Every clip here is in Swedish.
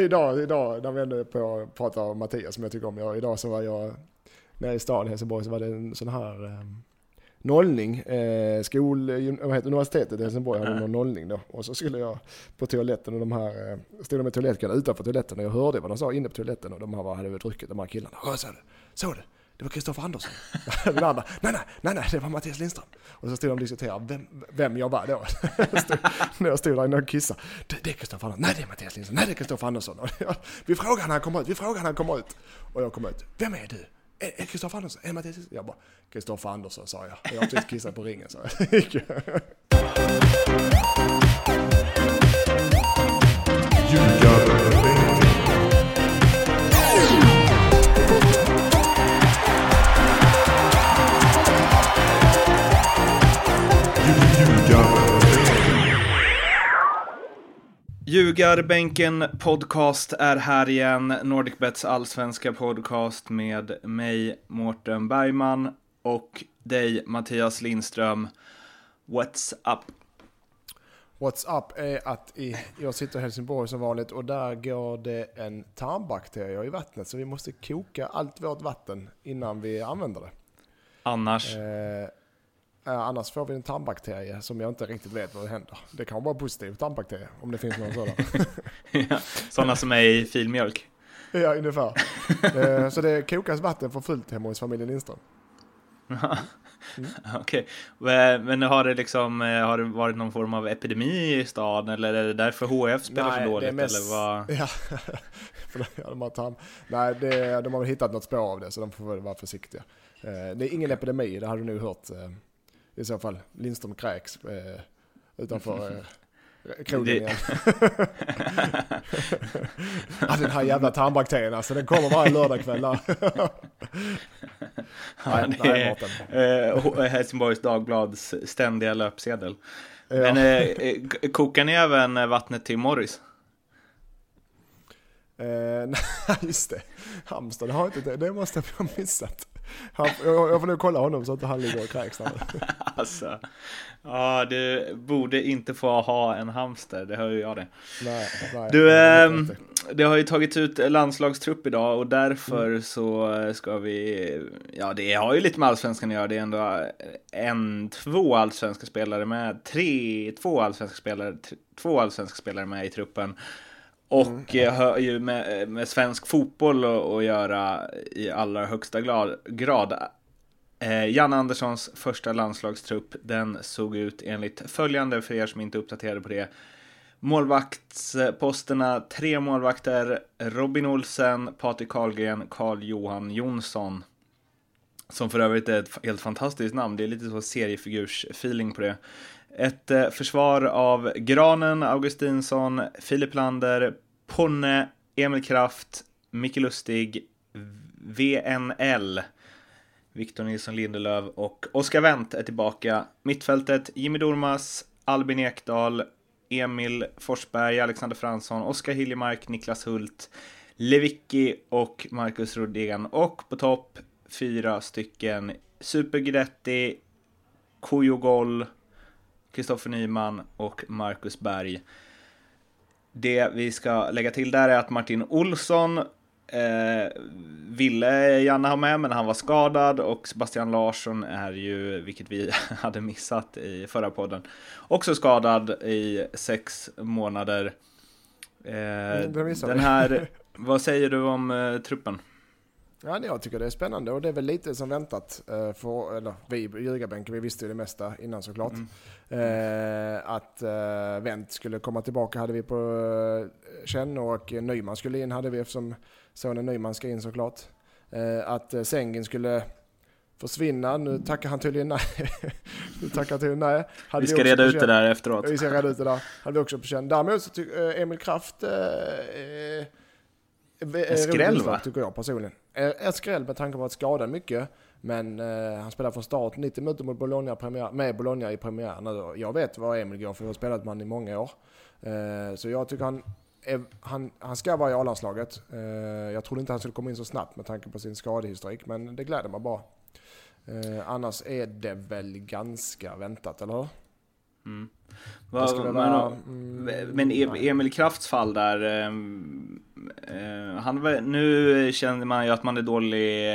idag, idag, när vi ändå är på pratar om Mattias som jag tycker om, jag, idag så var jag nere i stan i Helsingborg så var det en sån här eh, nollning, eh, skol, vad heter universitetet i Helsingborg hade någon nollning då. Och så skulle jag på toaletten och de här, eh, stod de med toalettkan utanför toaletten och jag hörde vad de sa inne på toaletten och de här hade väl druckit, de här killarna. Vad du? Det var Kristoffer Andersson. Den andra, nej, nej, nej, nej, det var Mattias Lindström. Och så stod de och diskuterade vem, vem jag var då. när jag stod där inne och kissade. Det, det är Kristoffer Andersson, nej det är Mattias Lindström, nej det är Kristoffer Andersson. Och jag, vi frågar när han kommer ut, vi frågar när han kommer ut. Och jag kom ut, vem är du? Är Kristoffer Andersson? Är Mattias Lindström? Jag bara, Kristoffer Andersson sa jag. Jag har precis kissat på ringen sa jag. Ljugarbänken podcast är här igen. NordicBets allsvenska podcast med mig, Mårten Bergman och dig, Mattias Lindström. What's up? What's up är att i, jag sitter i Helsingborg som vanligt och där går det en tarmbakterie i vattnet så vi måste koka allt vårt vatten innan vi använder det. Annars? Eh, annars får vi en tarmbakterie som jag inte riktigt vet vad det händer. Det kan vara positiv tarmbakterie om det finns någon sådan. ja, sådana som är i filmjölk? ja, ungefär. eh, så det kokas vatten för fullt hemma hos familjen Lindström. Mm. Okej, okay. men har det liksom eh, har det varit någon form av epidemi i stan eller är det därför HF spelar Nej, så dåligt? Mest, eller vad? Ja, de, har. Nej, det, de har väl hittat något spår av det så de får väl vara försiktiga. Eh, det är ingen epidemi, det har du nog hört i så fall Lindström kräks eh, utanför eh, krogen igen. ja, den här jävla tarmbakterien alltså, den kommer varje lördagkväll. ja, nej, eh, Helsingborgs Dagblads ständiga löpsedel. Ja. Men eh, eh, kokar ni även vattnet till Morris? Eh, nej, just det. Halmstad, det, har inte, det måste jag ha missat. Han, jag får nog kolla honom så att han ligger och kräks där. alltså, ja du borde inte få ha en hamster, det hör ju jag det. Nej, nej, du, äh, det har ju tagits ut landslagstrupp idag och därför mm. så ska vi, ja det har ju lite med allsvenskan att göra, det är ändå en, två allsvenska spelare med, tre, två allsvenska spelare, två allsvenska spelare med i truppen. Och mm. har ju med, med svensk fotboll att göra i allra högsta grad. Eh, Jan Anderssons första landslagstrupp, den såg ut enligt följande för er som inte uppdaterade på det. Målvaktsposterna, tre målvakter, Robin Olsen, Patrik Karlgren, Karl-Johan Jonsson. Som för övrigt är ett helt fantastiskt namn, det är lite så seriefigursfeeling på det. Ett eh, försvar av Granen, Augustinsson, Filip Lander, Ponne, Emil Kraft, Micke Lustig, VNL, Victor Nilsson Lindelöf och Oskar Wendt är tillbaka. Mittfältet Jimmy Dormas, Albin Ekdal, Emil Forsberg, Alexander Fransson, Oskar Hiljemark, Niklas Hult, Levicki och Marcus Rodén. Och på topp fyra stycken Super Guidetti, Kujogol, Kristoffer Nyman och Marcus Berg. Det vi ska lägga till där är att Martin Olsson eh, ville gärna ha med, men han var skadad och Sebastian Larsson är ju, vilket vi hade missat i förra podden, också skadad i sex månader. Eh, den här, vad säger du om eh, truppen? Ja, jag tycker det är spännande och det är väl lite som väntat. Eh, för, eller vi i ljugarbänken, vi visste ju det mesta innan såklart. Mm. Eh, att eh, Wendt skulle komma tillbaka hade vi på eh, känn och Nyman skulle in hade vi eftersom sonen Nyman ska in såklart. Eh, att eh, Sengin skulle försvinna, nu tackar han tydligen nej. nu tackar han tydligen nej. Hade vi ska vi reda ut det där efteråt. Vi ska reda ut det där. Hade vi också på känn. Däremot så tycker eh, Emil Kraft en skräll va? Tycker jag personligen. En skräll med tanke på att skada mycket. Men eh, han spelar från start 90 minuter mot Bologna premiär, med Bologna i premiären. Jag vet vad Emil går för, jag har spelat med honom i många år. Eh, så jag tycker han, är, han, han ska vara i A-landslaget. Eh, jag trodde inte han skulle komma in så snabbt med tanke på sin skadehistorik, men det gläder mig bara. Eh, annars är det väl ganska väntat, eller hur? Mm. Det skulle men, vara, mm, men E- nej. Emil Krafts fall där. ehm, eh, han, nu känner man ju att man är dålig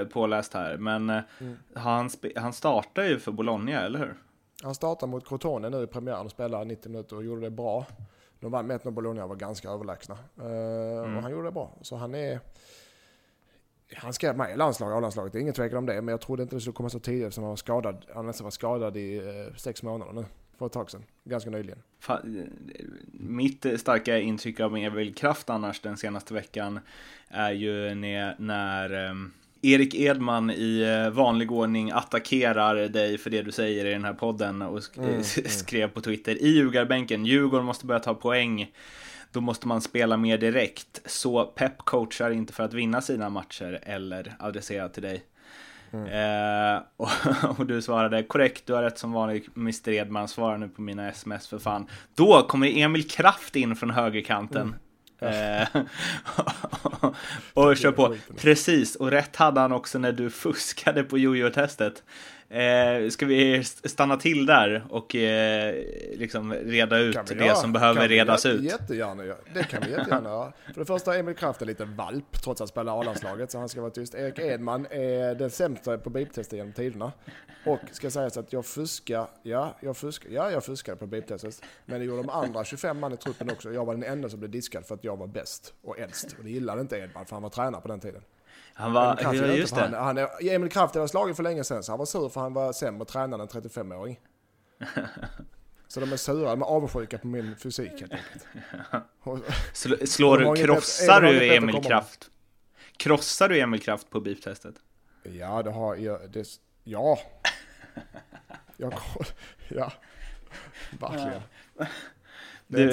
eh, påläst här. Men eh, Mm. han, han startar ju för Bologna, eller hur? Han startade mot Crotone nu i premiären och spelade 90 minuter och gjorde det bra. De vann med 1-0 Bologna var ganska överlägsna. Eh, Mm. Och han gjorde det bra. Så han är... Han skrev med i landslaget, A-landslaget, det är ingen tvekan om det. Men jag trodde inte det skulle komma så tidigt eftersom han var skadad. Han nästan var skadad i eh, sex månader nu. För ett tag sedan. Ganska nyligen. Fa- eh, Mitt starka intryck av Emil Kraft annars den senaste veckan är ju när, när ehm, Erik Edman i eh, vanlig ordning attackerar dig för det du säger i den här podden och sk- Mm, mm. skrev på Twitter i ljugarbänken. Djurgården måste börja ta poäng. Då måste man spela mer direkt. Så Pep coachar inte för att vinna sina matcher eller adressera till dig. Eh, och, och du svarade korrekt, du har rätt som vanligt Mr Edman, svara nu på mina sms för fan. Då kommer Emil Kraft in från högerkanten. Eh, och kör på. Precis, och rätt hade han också när du fuskade på jojo-testet. Eh, ska vi st- stanna till där och eh, liksom reda ut det göra. som behöver Kan redas ut? Jättegärna. Det kan vi jättegärna göra. För det första, Emil Kraft är lite valp trots att spela A-landslaget så han ska vara tyst. Erik Edman är den sämsta på biptestet genom tiderna. Och ska sägas att jag fuskar, ja jag fuskar, ja jag fuskade på biptestet. Men det gjorde de andra 25 man i truppen också. Jag var den enda som blev diskad för att jag var bäst och äldst. Och det gillade inte Edman för han var tränare på den tiden. Han var, Emil Kraft ja, just för det. Han, han Emil Kraft var slagen för länge sedan så han var sur för han var sämre tränare än 35-åring. Så de är sura, de är avundsjuka på min fysik helt enkelt. Sl- slår du, krossar du Emil Kraft? Krossar du Emil Kraft på beep-testet? Ja, det har jag. Det, ja. Jag, ja. Verkligen.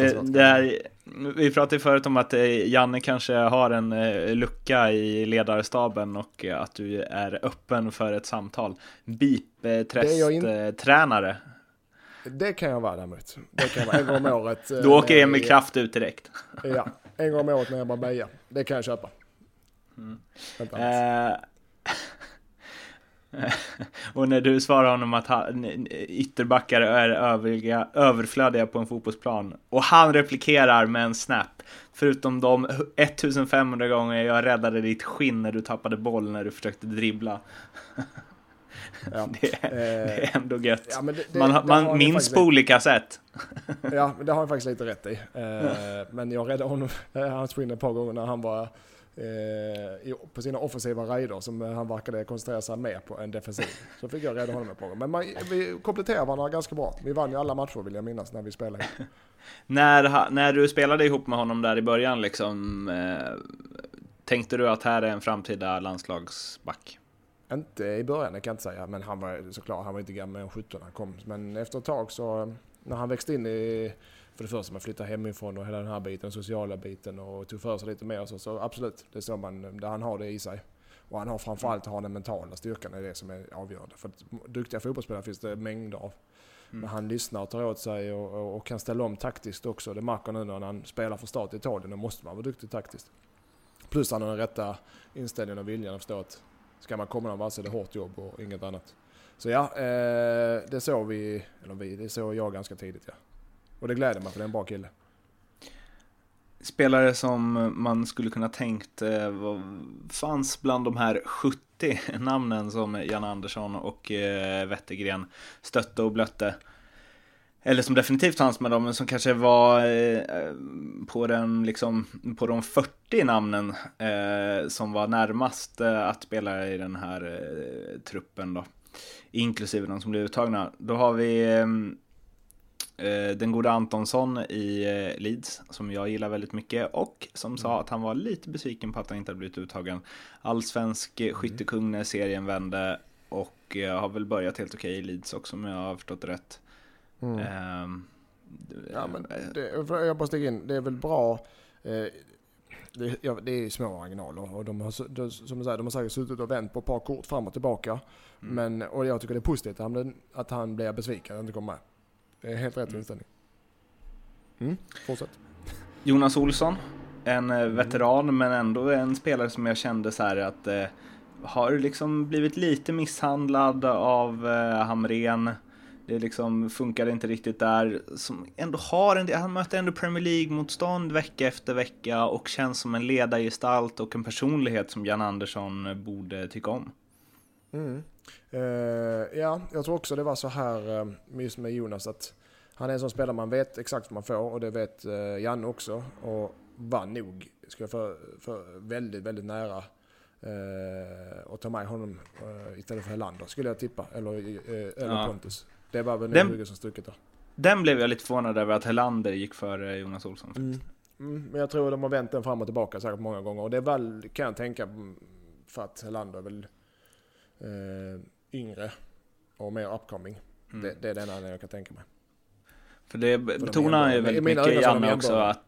Så Det, är, vi pratade förut om att eh, Janne kanske har en eh, lucka i ledarstaben och eh, att du är öppen för ett samtal. Beep-tränare. Det kan jag vara däremot. Det kan jag vara en gång om året. Då åker Emil jag- Kraft ut direkt. Ja, en gång om året när jag bara bejar. Det kan jag köpa. Eh, och när du svarar honom att han, ytterbackar är övriga, överflödiga på en fotbollsplan och han replikerar med en snap. Förutom de 1500 gånger jag räddade ditt skinn när du tappade boll när du försökte dribbla. Ja. Det, är- det är ändå gött. Ja, det- man det man minns på olika sätt. Ja, men det har han faktiskt lite rätt i. Eh, men jag räddade honom, eh, hans skinn ett par gånger när han var eh, på sina offensiva raider som eh, han verkade koncentrera sig mer på än defensiv. Så fick jag rädda honom ett par. Men man, vi kompletterar varandra ganska bra. Vi vann ju alla matcher vill jag minnas när vi spelade. När, när du spelade ihop med honom där i början, liksom, eh, tänkte du att här är en framtida landslagsback? Inte i början, det kan jag inte säga. Men han var såklart, han var inte gammal än 17 när han kom. Men efter ett tag så, när han växte in i, för det första man flyttade hemifrån och hela den här biten, sociala biten och tog för sig lite mer så, så absolut, det är så man, där han har det i sig. Och han har framförallt har den mentala styrkan, det är det som är avgörande. För att duktiga fotbollsspelare finns det mängder av. Men han lyssnar och tar åt sig och, och, och kan ställa om taktiskt också. Det märker nu när han spelar för start i Italien, då måste man vara duktig taktiskt. Plus han har den rätta inställningen och viljan att förstå att ska man komma någon vart så är det hårt jobb och inget annat. Så ja, eh, det såg vi, eller vi, det såg jag ganska tidigt ja. Och det gläder mig för det är en bra kille. Spelare som man skulle kunna tänkt eh, fanns bland de här 70 namnen som Jan Andersson och eh, Wettergren stötte och blötte. Eller som definitivt fanns med dem, men som kanske var eh, på, den, liksom, på de 40 namnen som var närmast att spela i den här truppen då. Inklusive de som blev uttagna. Då har vi den gode Antonsson i eh, Leeds, som jag gillar väldigt mycket, och som sa att han var lite besviken på att han inte hade blivit uttagen. Allsvensk eh, skyttekung när serien vände och eh, har väl börjat helt okej i Leeds också om jag har förstått det rätt. Mm. Ehm, Ja, men eh, det, jag bara stiga in, det är väl bra. Eh, det, ja, det är små marginaler och de har, de, som säger, de har säkert suttit och vänt på ett par kort fram och tillbaka. Men, och jag tycker det är positivt att han, att han blir besviken att han inte kommer med. Det är helt rätt inställning. Mm, fortsätt. Jonas Olsson, en eh, veteran men ändå en spelare som jag kände så här att eh, har liksom blivit lite misshandlad av eh, Hamren. Det liksom funkade inte riktigt där. Som ändå har en, han möter ändå Premier League-motstånd vecka efter vecka och känns som en ledargestalt och en personlighet som Jan Andersson borde tycka om. Mm. Uh, ja, jag tror också det var så här uh, just med Jonas att han är en sån spelare man vet exakt vad man får och det vet uh, Janne också. Och var nog, ska jag för, för väldigt, väldigt nära uh, och ta med honom uh, istället för Helander skulle jag tippa. Eller, uh, eller ja. Pontus. Det var väl den, som stucket där. Den blev jag lite förvånad över att Helander gick före Jonas Olsson. Mm. Mm, men jag tror de har vänt den fram och tillbaka säkert många gånger. Och det är väl, kan jag tänka, för att Helander väl eh, yngre och mer upcoming. Mm. Det, det, är den anledningen jag kan tänka mig. För det betonar ju väldigt mycket Janne också att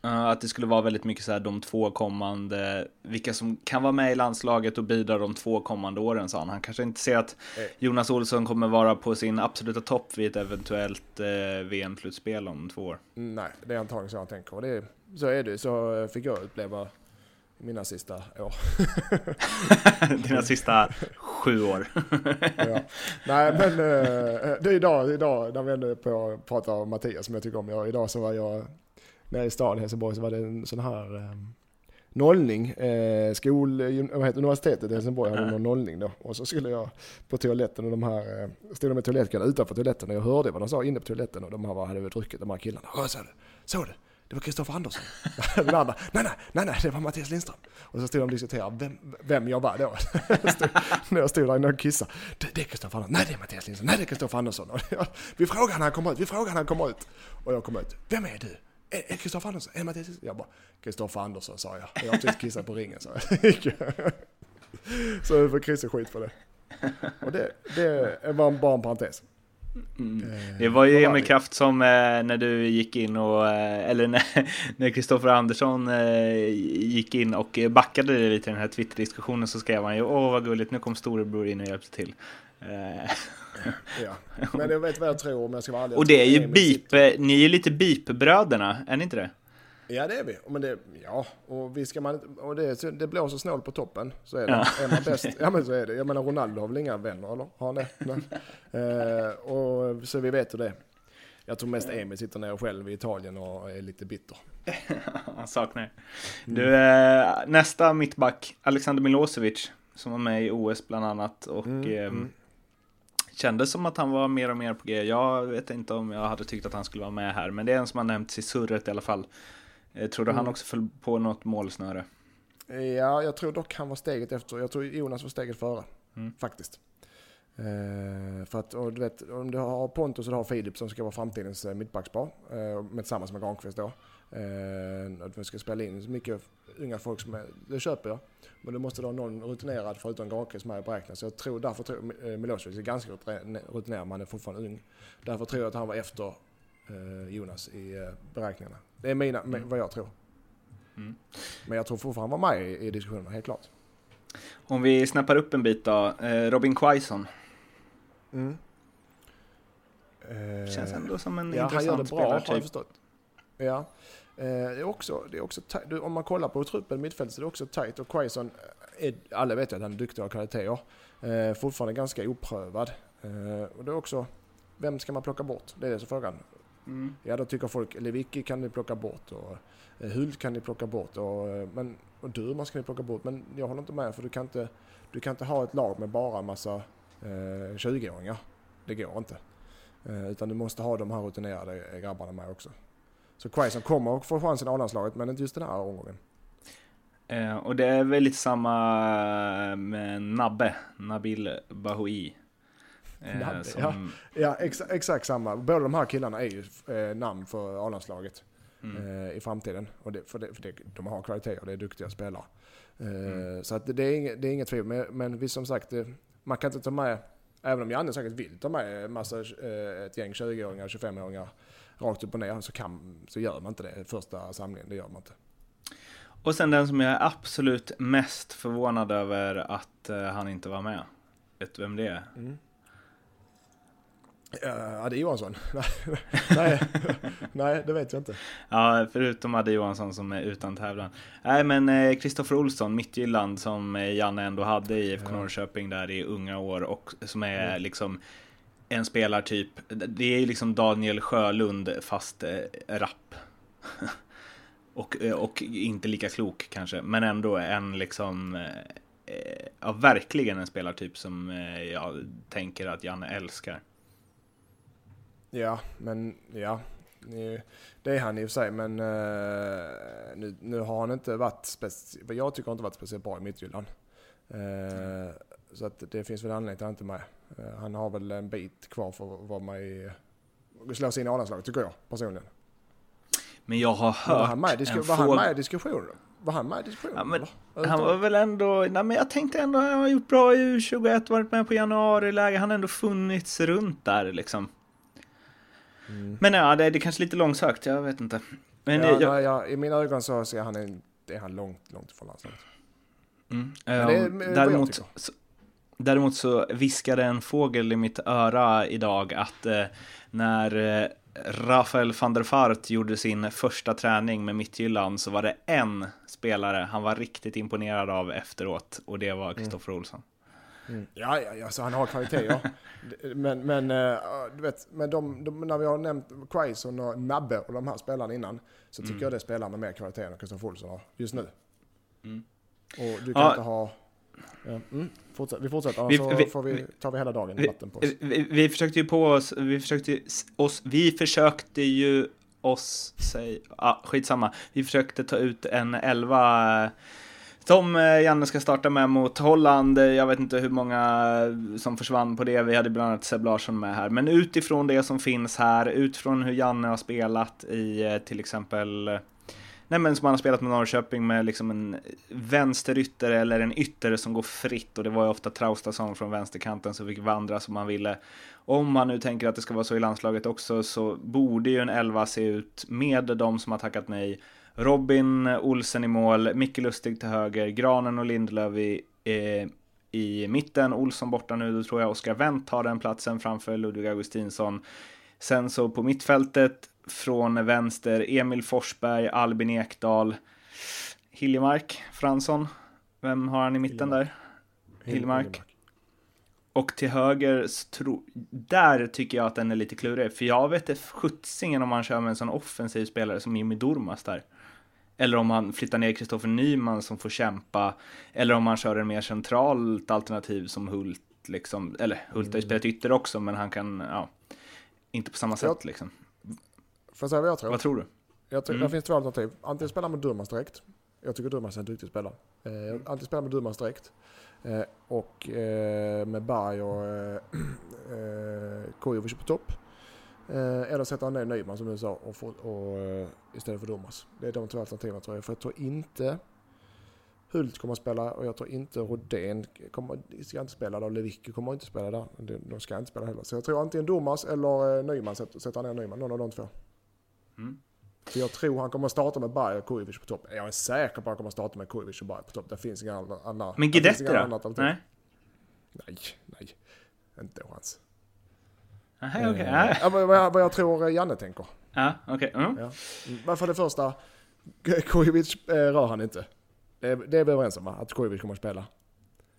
att det skulle vara väldigt mycket så här de två kommande, vilka som kan vara med i landslaget och bidra de två kommande åren sa han. Han kanske inte ser att eh. Jonas Olsson kommer vara på sin absoluta topp vid ett eventuellt eh, VM-slutspel om två år. Nej, det är antagligen så han tänker. Och det, så är det Så fick jag uppleva mina sista år. Dina sista sju år. ja. Nej men eh, det är idag, idag när vi ändå på att prata om Mattias som jag tycker om. Jag, idag så var jag nere i stan i Helsingborg så var det en sån här eh, nollning. Eh, skol, vad heter universitetet i Helsingborg hade någon nollning då. Och så skulle jag på toaletten och de här, eh, stod de med toalettkan utanför toaletten och jag hörde vad de sa inne på toaletten och de här hade väl druckit, de här killarna. Såg du? Såg du? Det var Kristoffer Andersson. Den andra, nej, nej, nej, nej, det var Mattias Lindström. Och så stod de och diskuterade vem, vem jag var då. när jag stod där inne och kissade. Det, det är Kristoffer Andersson. Nej, det är Mattias Lindström. Nej, det är Kristoffer Andersson. Och jag, vi frågar när han kommer ut. Vi frågar när han kommer ut. Och jag kom ut. Vem är du? Är Kristoffer Andersson? Är Mattias Lindström? Jag bara, Kristoffer Andersson sa jag. Jag har precis kissat på ringen, sa jag. så jag får Christer skit för det. Och det, det var bara en parentes. Mm. Eh, det var ju Emil Kraft som eh, när du gick in och, eh, eller när Kristoffer Andersson gick in och backade dig lite i den här Twitter-diskussionen så skrev han ju åh vad gulligt, nu kom storebror in och hjälpte till. ja, men jag vet vad jag tror om jag ska vara ärlig. Och det är ju beep, ni är ju lite beep-bröderna, är ni inte det? Ja det är vi. Men det, ja, och, vi ska man, och det, det blåser snål på toppen. Så är det. Ja. Är man bäst, ja men så är det. Jag menar Ronaldo har väl inga vänner eller? Har han det? Eh, och, så vi vet hur det är. Jag tror mest Emil sitter nere själv i Italien och är lite bitter. Han saknar Du, eh, nästa mittback, Alexander Milosevic, som var med i OS bland annat. Och mm, eh, mm. kändes som att han var mer och mer på G. Jag vet inte om jag hade tyckt att han skulle vara med här, men det är en som har nämnts i surret i alla fall. Eh, tror du han mm. också föll på något målsnöre? Ja, jag tror dock han var steget efter. Jag tror Jonas var steget före. Mm. Faktiskt. Uh, för att, och du vet, om du har Pontus och du har Filip som ska vara framtidens uh, mittbackspar, uh, med, tillsammans med Granqvist då. Uh, att vi ska spela in så mycket unga folk som är, det köper jag. Men du måste ha någon rutinerad förutom Granqvist med i beräkningen. Så jag tror, därför tror jag, Milosevic är ganska rutinerad, men han är fortfarande ung. Därför tror jag att han var efter Jonas i beräkningarna. Det är mina, mm. vad jag tror. Mm. Men jag tror fortfarande han var med i, i diskussionerna, helt klart. Om vi snappar upp en bit då. Eh, Robin Quaison. Mm. Eh, Känns ändå som en ja, intressant han gör det bra, har jag förstått. Ja. Eh, det är också, det är också om man kollar på truppen mittfältet så är det också tight och Quaison, är, alla vet ju att han är duktig och har kvaliteter. Eh, fortfarande ganska oprövad. Eh, och det är också, vem ska man plocka bort? Det är det som frågan. Mm. Ja, då tycker folk Lewicki kan ni plocka bort och eh, Hult kan ni plocka bort och, eh, men, och Durmaz ska ni plocka bort. Men jag håller inte med för du kan inte, du kan inte ha ett lag med bara en massa eh, 20-åringar. Det går inte. Eh, utan du måste ha de här rutinerade grabbarna med också. Så Quaison kommer att få chansen i A-landslaget men inte just den här omgången. Eh, och det är väl lite samma med Nabbe, Nabil Bahoui. Eh, som... Ja, ja ex, exakt samma. Båda de här killarna är ju eh, namn för A-landslaget mm. eh, i framtiden. Och det, för, det, för det, de har kvaliteter och det är duktiga spelare. Eh, mm. Så att det, är inget, det är inget tvivel. Men, men visst som sagt, man kan inte ta med, även om Janne säkert vill ta med massa, eh, ett gäng 20-åringar, 25-åringar rakt upp och ner så, kan, så gör man inte det första samlingen. Det gör man inte. Och sen den som jag är absolut mest förvånad över att han inte var med. Vet du vem det är? Mm. Ja, det är Johansson. nej, nej, det vet jag inte. Ja, förutom Adde Johansson som är utan tävlan. Nej, men Kristoffer eh, Olsson, Mittjylland, som eh, Janne ändå hade i IFK ja. Norrköping där i unga år och som är mm. liksom en spelartyp. Det är ju liksom Daniel Sjölund fast eh, rapp. och, eh, och inte lika klok kanske, men ändå en liksom eh, ja, verkligen en spelartyp som eh, jag tänker att Janne älskar. Ja, men ja, det är han i och för sig, men uh, nu, nu har han inte varit speciellt, jag tycker inte varit speciellt bra i Midtjylland. Uh, så att det finns väl anledning till att han inte är med. Uh, han har väl en bit kvar för att vara med i, slå sig in i A-landslaget tycker jag personligen. Men jag har hört var han med, disku, var han med i diskussionen? Var han med i diskussionen? Ja, men, han var väl ändå, nej men jag tänkte ändå, han har gjort bra i U21, varit med på januari-läge, han har ändå funnits runt där liksom. Mm. Men ja, det, det är kanske lite långsökt, jag vet inte. Men, ja, jag, ja, I mina ögon så är han, en, är han långt, långt ifrån landslaget. Mm. Um, däremot, så, däremot så viskade en fågel i mitt öra idag att eh, när eh, Rafael van der Fart gjorde sin första träning med Midtjylland så var det en spelare han var riktigt imponerad av efteråt och det var Kristoffer mm. Olsson. Mm. Ja, ja, så han har kvalitet ja. men, men, uh, du vet, men de, de, när vi har nämnt Quaison och Nabbe och de här spelarna innan så tycker mm. jag det är spelare med mer kvalitet än Kristoffer Olsson har just nu. Mm. Och du kan ja. inte ha... Ja, mm, fortsätt, vi fortsätter, annars vi, vi, får vi, tar vi hela dagen i vatten på oss. Vi, vi, försökte ju på oss, vi försökte oss, vi försökte ju oss, säg, ah, skitsamma, vi försökte ta ut en elva som eh, Janne ska starta med mot Holland. Eh, jag vet inte hur många eh, som försvann på det. Vi hade bland annat Seb Larsson med här. Men utifrån det som finns här, utifrån hur Janne har spelat i till exempel Nej men som han har spelat med Norrköping med liksom en vänsterytter eller en ytter som går fritt och det var ju ofta Traustason från vänsterkanten som fick vandra som man ville. Om man nu tänker att det ska vara så i landslaget också så borde ju en elva se ut med de som har tackat nej Robin Olsen i mål, Micke Lustig till höger, Granen och Lindelöf i, eh, i mitten, Olsson borta nu, då tror jag Oskar Wendt tar den platsen framför Ludvig Augustinsson. Sen så på mittfältet från vänster, Emil Forsberg, Albin Ekdal, Hiljemark Fransson. Vem har han i mitten där? Hiljemark. Och till höger, tro, där tycker jag att den är lite klurig. För jag vet inte sjuttsingen om man kör med en sån offensiv spelare som Jimmy Durmas där. Eller om man flyttar ner Kristoffer Nyman som får kämpa. Eller om man kör en mer centralt alternativ som Hult. Liksom. Eller Hult har ju mm. spelat ytter också, men han kan, ja, inte på samma sätt jag, liksom. Får jag säga vad jag tror? Vad tror du? Jag tror, mm. Det finns två alternativ. Antingen spela med Durmaz direkt. Jag tycker Durmaz är en duktig spelare. Eh, mm. antingen spela med Durmaz direkt. Eh, och eh, med Berg och eh, eh Kujovic på topp. Eh, eller sätta ner Nyman som du sa och, få, och, eh, istället för Durmaz. Det är de två alternativen tror jag. För jag tror inte Hult kommer att spela och jag tror inte Rodén kommer, ska inte spela där. Lewicki kommer inte spela där. De ska inte spela heller. Så jag tror antingen Durmaz eller eh, Nyman, sätta ner Nyman. Någon av de två. Mm. För jag tror han kommer att starta med Berg och Kujovic på topp. Jag är säker på att han kommer att starta med Kujovic och Berg på topp. Det finns inga andra. Men Guidetti då? Nej. Nej, nej. Inte chans. Aha, okay. äh. ja, vad, vad jag tror Janne tänker. Ja, okej. Okay. Mm. Ja. För det första, Kujovic eh, rör han inte. Det är, det är vi överens om va? Att Kujovic kommer att spela.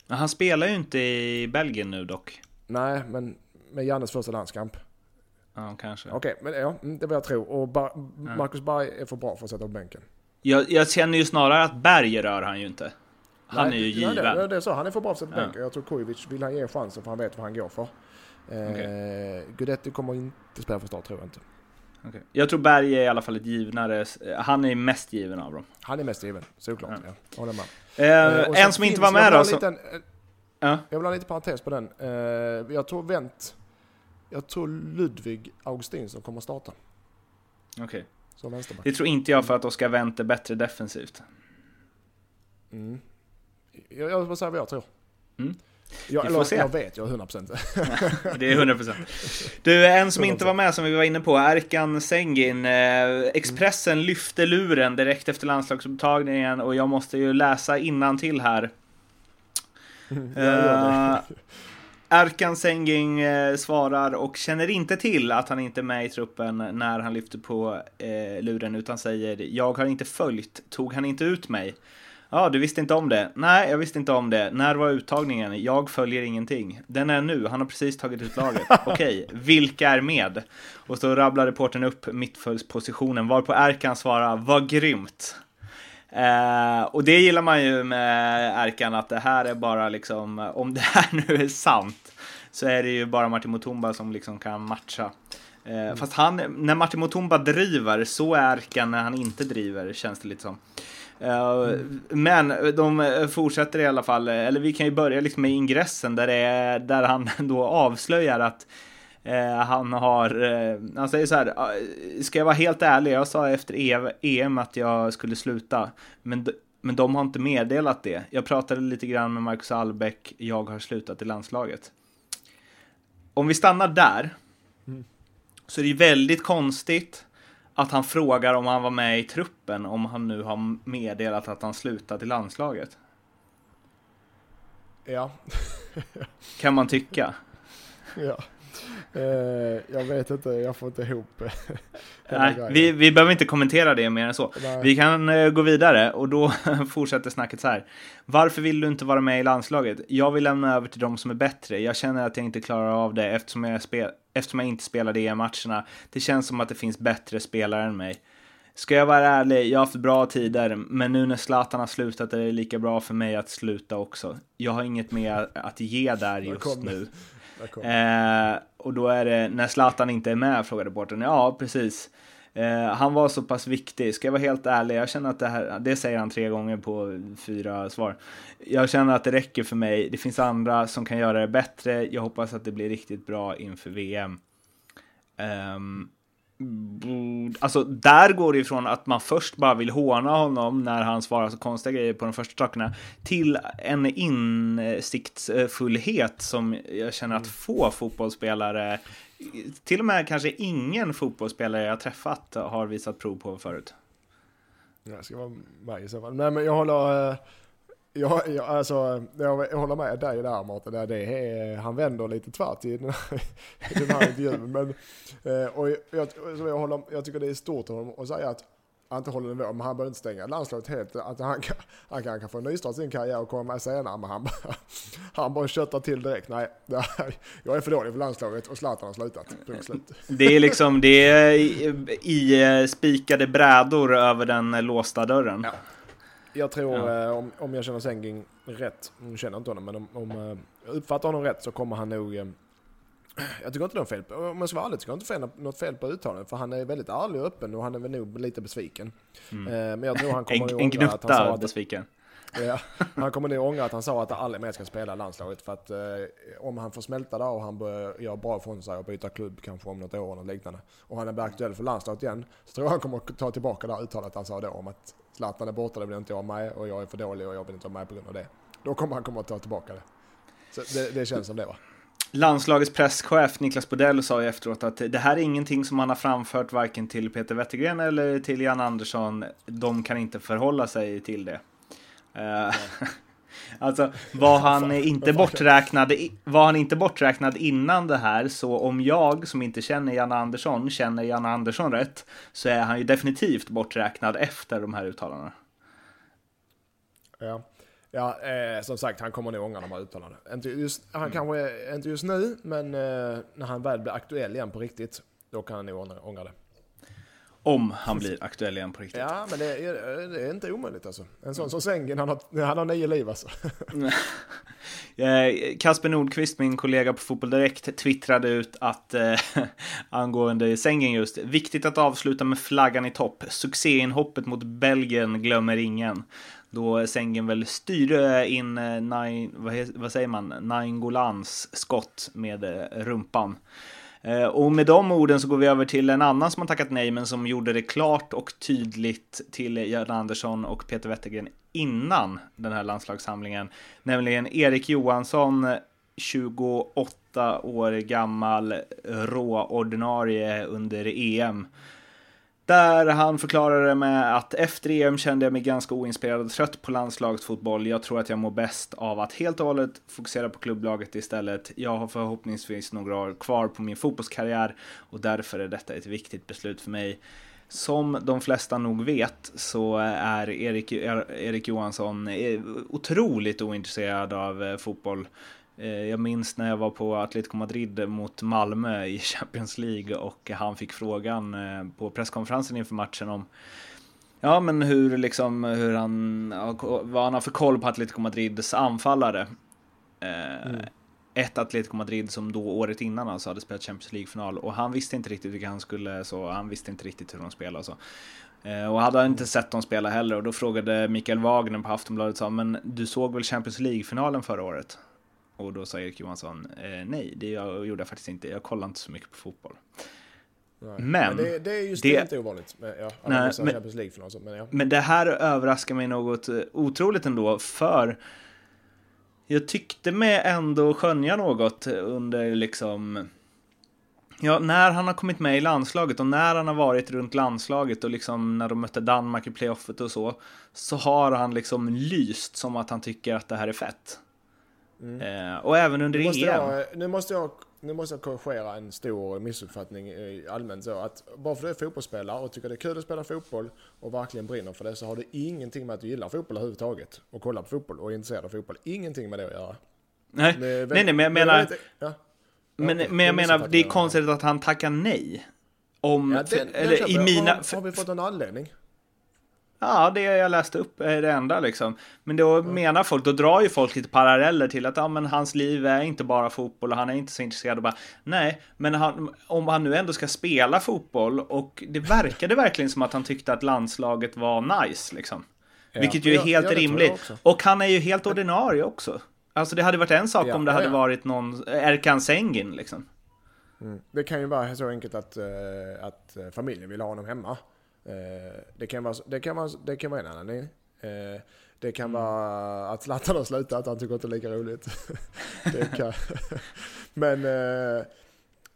Han spelar ju inte i Belgien nu dock. Nej, men med Jannes första landskamp. Ja, kanske. Okej, okay, men ja, mm, det är vad jag tror. Och ba Marcus Berg är för bra för att sätta på bänken. Jag, jag känner ju snarare att Berg rör han ju inte. Han Nej, är ju given. Nej, det, det är så. Han är för bra för att sätta på bänken. Jag tror Kujovic vill han ge chansen för han vet vad han går för. Okay. Eh, Gudetti kommer inte spela för start tror jag inte. Okay. Jag tror Berg är i alla fall ett givnare. Han är mest given av dem. Han är mest given, såklart. Ja. Ja, håller med. Eh, eh en som inte var med då. Liten, eh, ja. Jag vill ha lite parentes på den. Eh, jag tror Wendt, jag tror Ludvig Augustinsson kommer starta. Okej. Okay. Det tror inte jag för att Oskar Wendt är bättre defensivt. Mm. Jag, jag vill säga vad jag tror. Mm. Jag, eller, se. jag vet, jag är 100%. det är 100%. Du, en som inte var med som vi var inne på, Erkan Sengin. Eh, Expressen mm. lyfte luren direkt efter landslagsupptagningen och jag måste ju läsa innan till här. uh, Erkan Sengin eh, svarar och känner inte till att han inte är med i truppen när han lyfter på eh, luren utan säger jag har inte följt, tog han inte ut mig? Ja, du visste inte om det? Nej, jag visste inte om det. När var uttagningen? Jag följer ingenting. Den är nu, han har precis tagit ut laget. Okej, vilka är med? Och så rabblar reporten upp mittfältspositionen, varpå Erkan svarar vad grymt. Eh, och det gillar man ju med Erkan, att det här är bara liksom, om det här nu är sant, så är det ju bara Martin Mutumba som liksom kan matcha. Eh, mm. Fast han, när Martin Mutumba driver, så är Erkan när han inte driver, känns det lite som. Mm. Men de fortsätter i alla fall, eller vi kan ju börja liksom med ingressen där, det är, där han då avslöjar att eh, han har, eh, han säger så här, ah, ska jag vara helt ärlig, jag sa efter EM att jag skulle sluta, men, men de har inte meddelat det. Jag pratade lite grann med Marcus Albeck, jag har slutat i landslaget. Om vi stannar där, mm. så är det väldigt konstigt att han frågar om han var med i truppen om han nu har meddelat att han slutat i landslaget. Ja. kan man tycka. Ja. Eh, jag vet inte, jag får inte ihop Nej, vi, vi behöver inte kommentera det mer än så. Nej. Vi kan eh, gå vidare och då fortsätter snacket så här. Varför vill du inte vara med i landslaget? Jag vill lämna över till de som är bättre. Jag känner att jag inte klarar av det eftersom jag, spel eftersom jag inte spelade EM-matcherna. Det känns som att det finns bättre spelare än mig. Ska jag vara ärlig, jag har haft bra tider, men nu när Zlatan har slutat är det lika bra för mig att sluta också. Jag har inget mer att ge där just nu. Eh, och då är det, när Zlatan inte är med, frågar reportern. Ja, precis. Eh, han var så pass viktig, ska jag vara helt ärlig, jag känner att det här, det säger han tre gånger på fyra svar. Jag känner att det räcker för mig, det finns andra som kan göra det bättre, jag hoppas att det blir riktigt bra inför VM. Um, ehm, Alltså där går det ifrån att man först bara vill håna honom när han svarar så konstiga grejer på de första sakerna till en insiktsfullhet som jag känner att mm. få fotbollsspelare, till och med kanske ingen fotbollsspelare jag träffat har visat prov på förut. Jag ska vara med i så fall. Nej men jag håller, jag, jag, alltså, jag, håller med dig där Martin, det är, han vänder lite tvärt i den här, i den här intervjun. Men, eh, och jag, jag, håller, jag tycker det är stort av honom att säga att han inte håller nivå, men han behöver inte stänga landslaget helt. Att han, kan, han, kan, han kan få en nystart sin karriär och komma med senare, men han, han bara köttar till direkt. Nej, här, jag är för dålig för landslaget och Zlatan har slutat. Slut. Det är liksom, det är i, i spikade brädor över den låsta dörren. Ja. Jag tror, ja. eh, om, om jag känner Sengin rätt, nu känner inte honom, men om, om jag eh, uppfattar honom rätt så kommer han nog... Eh, jag tycker inte det är fel om jag ska vara ärlig, tycker jag inte fel, något fel på uttalandet. För han är väldigt ärlig och öppen och han är väl nog lite besviken. Mm. Men jag tror han kommer en, en gnutta att han sa att, besviken. Ja, han kommer nog ångra att han sa att alla mer ska spela landslaget. För att eh, om han får smälta där och han börjar göra bra från sig och byta klubb kanske om något år eller liknande. Och han blir aktuell för landslaget igen. Så tror jag han kommer att ta tillbaka det här uttalet han sa då om att Zlatan är borta, det vill inte jag med och jag är för dålig och jag vill inte vara med på grund av det. Då kommer han komma att ta tillbaka det. Så det, det känns som det va. Landslagets presschef Niklas Bodell sa ju efteråt att det här är ingenting som han har framfört varken till Peter Wettergren eller till Jan Andersson. De kan inte förhålla sig till det. Uh, Alltså var han inte borträknad, var han inte borträknad innan det här så om jag som inte känner Janne Andersson känner Janne Andersson rätt så är han ju definitivt borträknad efter de här uttalandena. Ja, ja eh, som sagt han kommer nog ångra de här uttalandena. Inte just, han mm. kanske inte just nu men eh, när han väl blir aktuell igen på riktigt då kan han nog ångra, ångra det. Om han blir aktuell igen på riktigt. Ja, men det är, det är inte omöjligt alltså. En sån som Sängen, han har, han har nio liv alltså. Eh, Kasper Nordqvist, min kollega på Fotboll Direkt, twittrade ut att eh, angående Sängen just, viktigt att avsluta med flaggan i topp. Succéinhoppet mot Belgien glömmer ingen. Då Sängen väl styrde in, eh, nine, vad, vad säger man, Naingolans skott med rumpan. Eh, och med de orden så går vi över till en annan som har tackat nej, men som gjorde det klart och tydligt till Göran Andersson och Peter Wettergren innan den här landslagssamlingen. Nämligen Erik Johansson, 28 år gammal, råordinarie under EM. Där han förklarade med att efter EM kände jag mig ganska oinspirerad och trött på landslagsfotboll. Jag tror att jag mår bäst av att helt och hållet fokusera på klubblaget istället. Jag har förhoppningsvis några år kvar på min fotbollskarriär och därför är detta ett viktigt beslut för mig. som de flesta nog vet så är Erik, Erik Johansson eh, otroligt ointresserad av eh, fotboll. Eh, jag minns när jag var på Atletico Madrid mot Malmö i Champions League och han fick frågan på presskonferensen inför matchen om Ja, men hur liksom, hur han, vad han har för koll på Atletico Madrids anfallare. Mm ett Atletico Madrid som då året innan alltså hade spelat Champions League-final och han visste inte riktigt vilka han skulle, så han visste inte riktigt hur de spelade och så. Eh, och hade han inte sett dem spela heller och då frågade Mikael Wagner på Aftonbladet sa men du såg väl Champions League-finalen förra året? Och då sa Erik Johansson eh, nej, det jag gjorde jag faktiskt inte. Jag kollar inte så mycket på fotboll. Men, men det, det, är just det, inte ovanligt. Men, ja, nej, men, men, ja. men det här överraskar mig något eh, otroligt ändå för jag tyckte mig ändå skönja något under liksom Ja, när han har kommit med i landslaget och när han har varit runt landslaget och liksom när de mötte Danmark i playoffet och så, så har han liksom lyst som att han tycker att det här är fett. Mm. Eh, och även under nu EM. Jag, nu måste jag nu måste jag korrigera en stor missuppfattning allmänt så att bara för att du är fotbollsspelare och tycker det är kul att spela fotboll och verkligen brinner för det så har det ingenting med att du gillar fotboll överhuvudtaget och kollar på fotboll och är intresserad av fotboll. Ingenting med det att göra. Nej, nej, nej, men jag menar... Ja. Men, men jag menar, det är konstigt att han tackar nej. Om, ja, den, eller den i mina... Har, har vi fått en anledning? Ja, det jag läste upp är det enda liksom. Men då mm. menar folk, då drar ju folk lite paralleller till att ja, men hans liv är inte bara fotboll och han är inte så intresserad och bara nej, men han, om han nu ändå ska spela fotboll och det verkade verkligen som att han tyckte att landslaget var nice liksom. Ja. Vilket ju är helt ja, rimligt. Och han är ju helt ordinarie också. Alltså det hade varit en sak ja, om det hade varit någon Erkan Sengin liksom. Mm. Det kan ju vara så enkelt att, uh, att familjen vill ha honom hemma. Eh, det, kan vara, det, kan vara, det kan vara en anledning. Eh, det kan mm. vara att Zlatan har slutat, han tycker inte det är lika roligt. Men eh,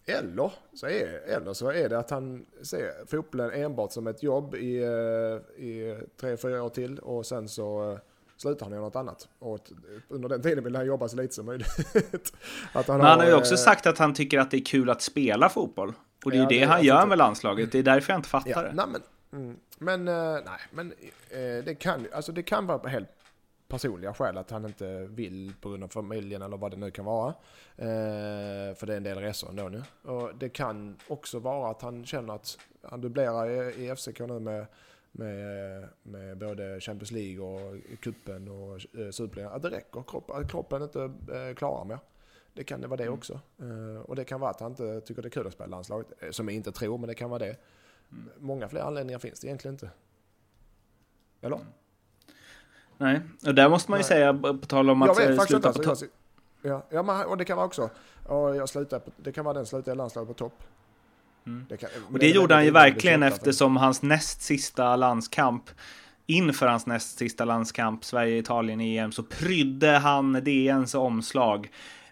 eller så, är, eller så är det att han ser fotbollen enbart som ett jobb i, i tre, fyra år till och sen så slutar han göra något annat. Och under den tiden vill han jobba så lite som möjligt. att han Men han har ju också sagt att han tycker att det är kul att spela fotboll. Och det är ju ja, det, det han gör med landslaget. Det är därför jag inte fattar ja, det. Nej, men, Mm. Men, eh, nej, men eh, det, kan, alltså det kan vara helt personliga skäl att han inte vill på grund av familjen eller vad det nu kan vara. Eh, för det är en del resor ändå nu. Och det kan också vara att han känner att han dubblerar i, i FCK nu med, med, med både Champions League och kuppen och eh, Superligan. Att det räcker, kropp, att kroppen inte eh, klarar mer. Det kan det vara det mm. också. Eh, och det kan vara att han inte tycker det är kul att spela landslaget. Eh, som jag inte tror, men det kan vara det. Många fler anledningar finns det egentligen inte. Eller? Mm. Nej, och där måste man ju Nej. säga, på tal om att vet, sluta på topp. Ja, ja men, och det kan vara också, och jag slutar på, det kan vara den slutar landslaget på topp. Mm. Det kan, och det, gjorde han ju verkligen eftersom hans näst sista landskamp inför hans näst sista landskamp, Sverige-Italien i EM, så prydde han DNs omslag Eh,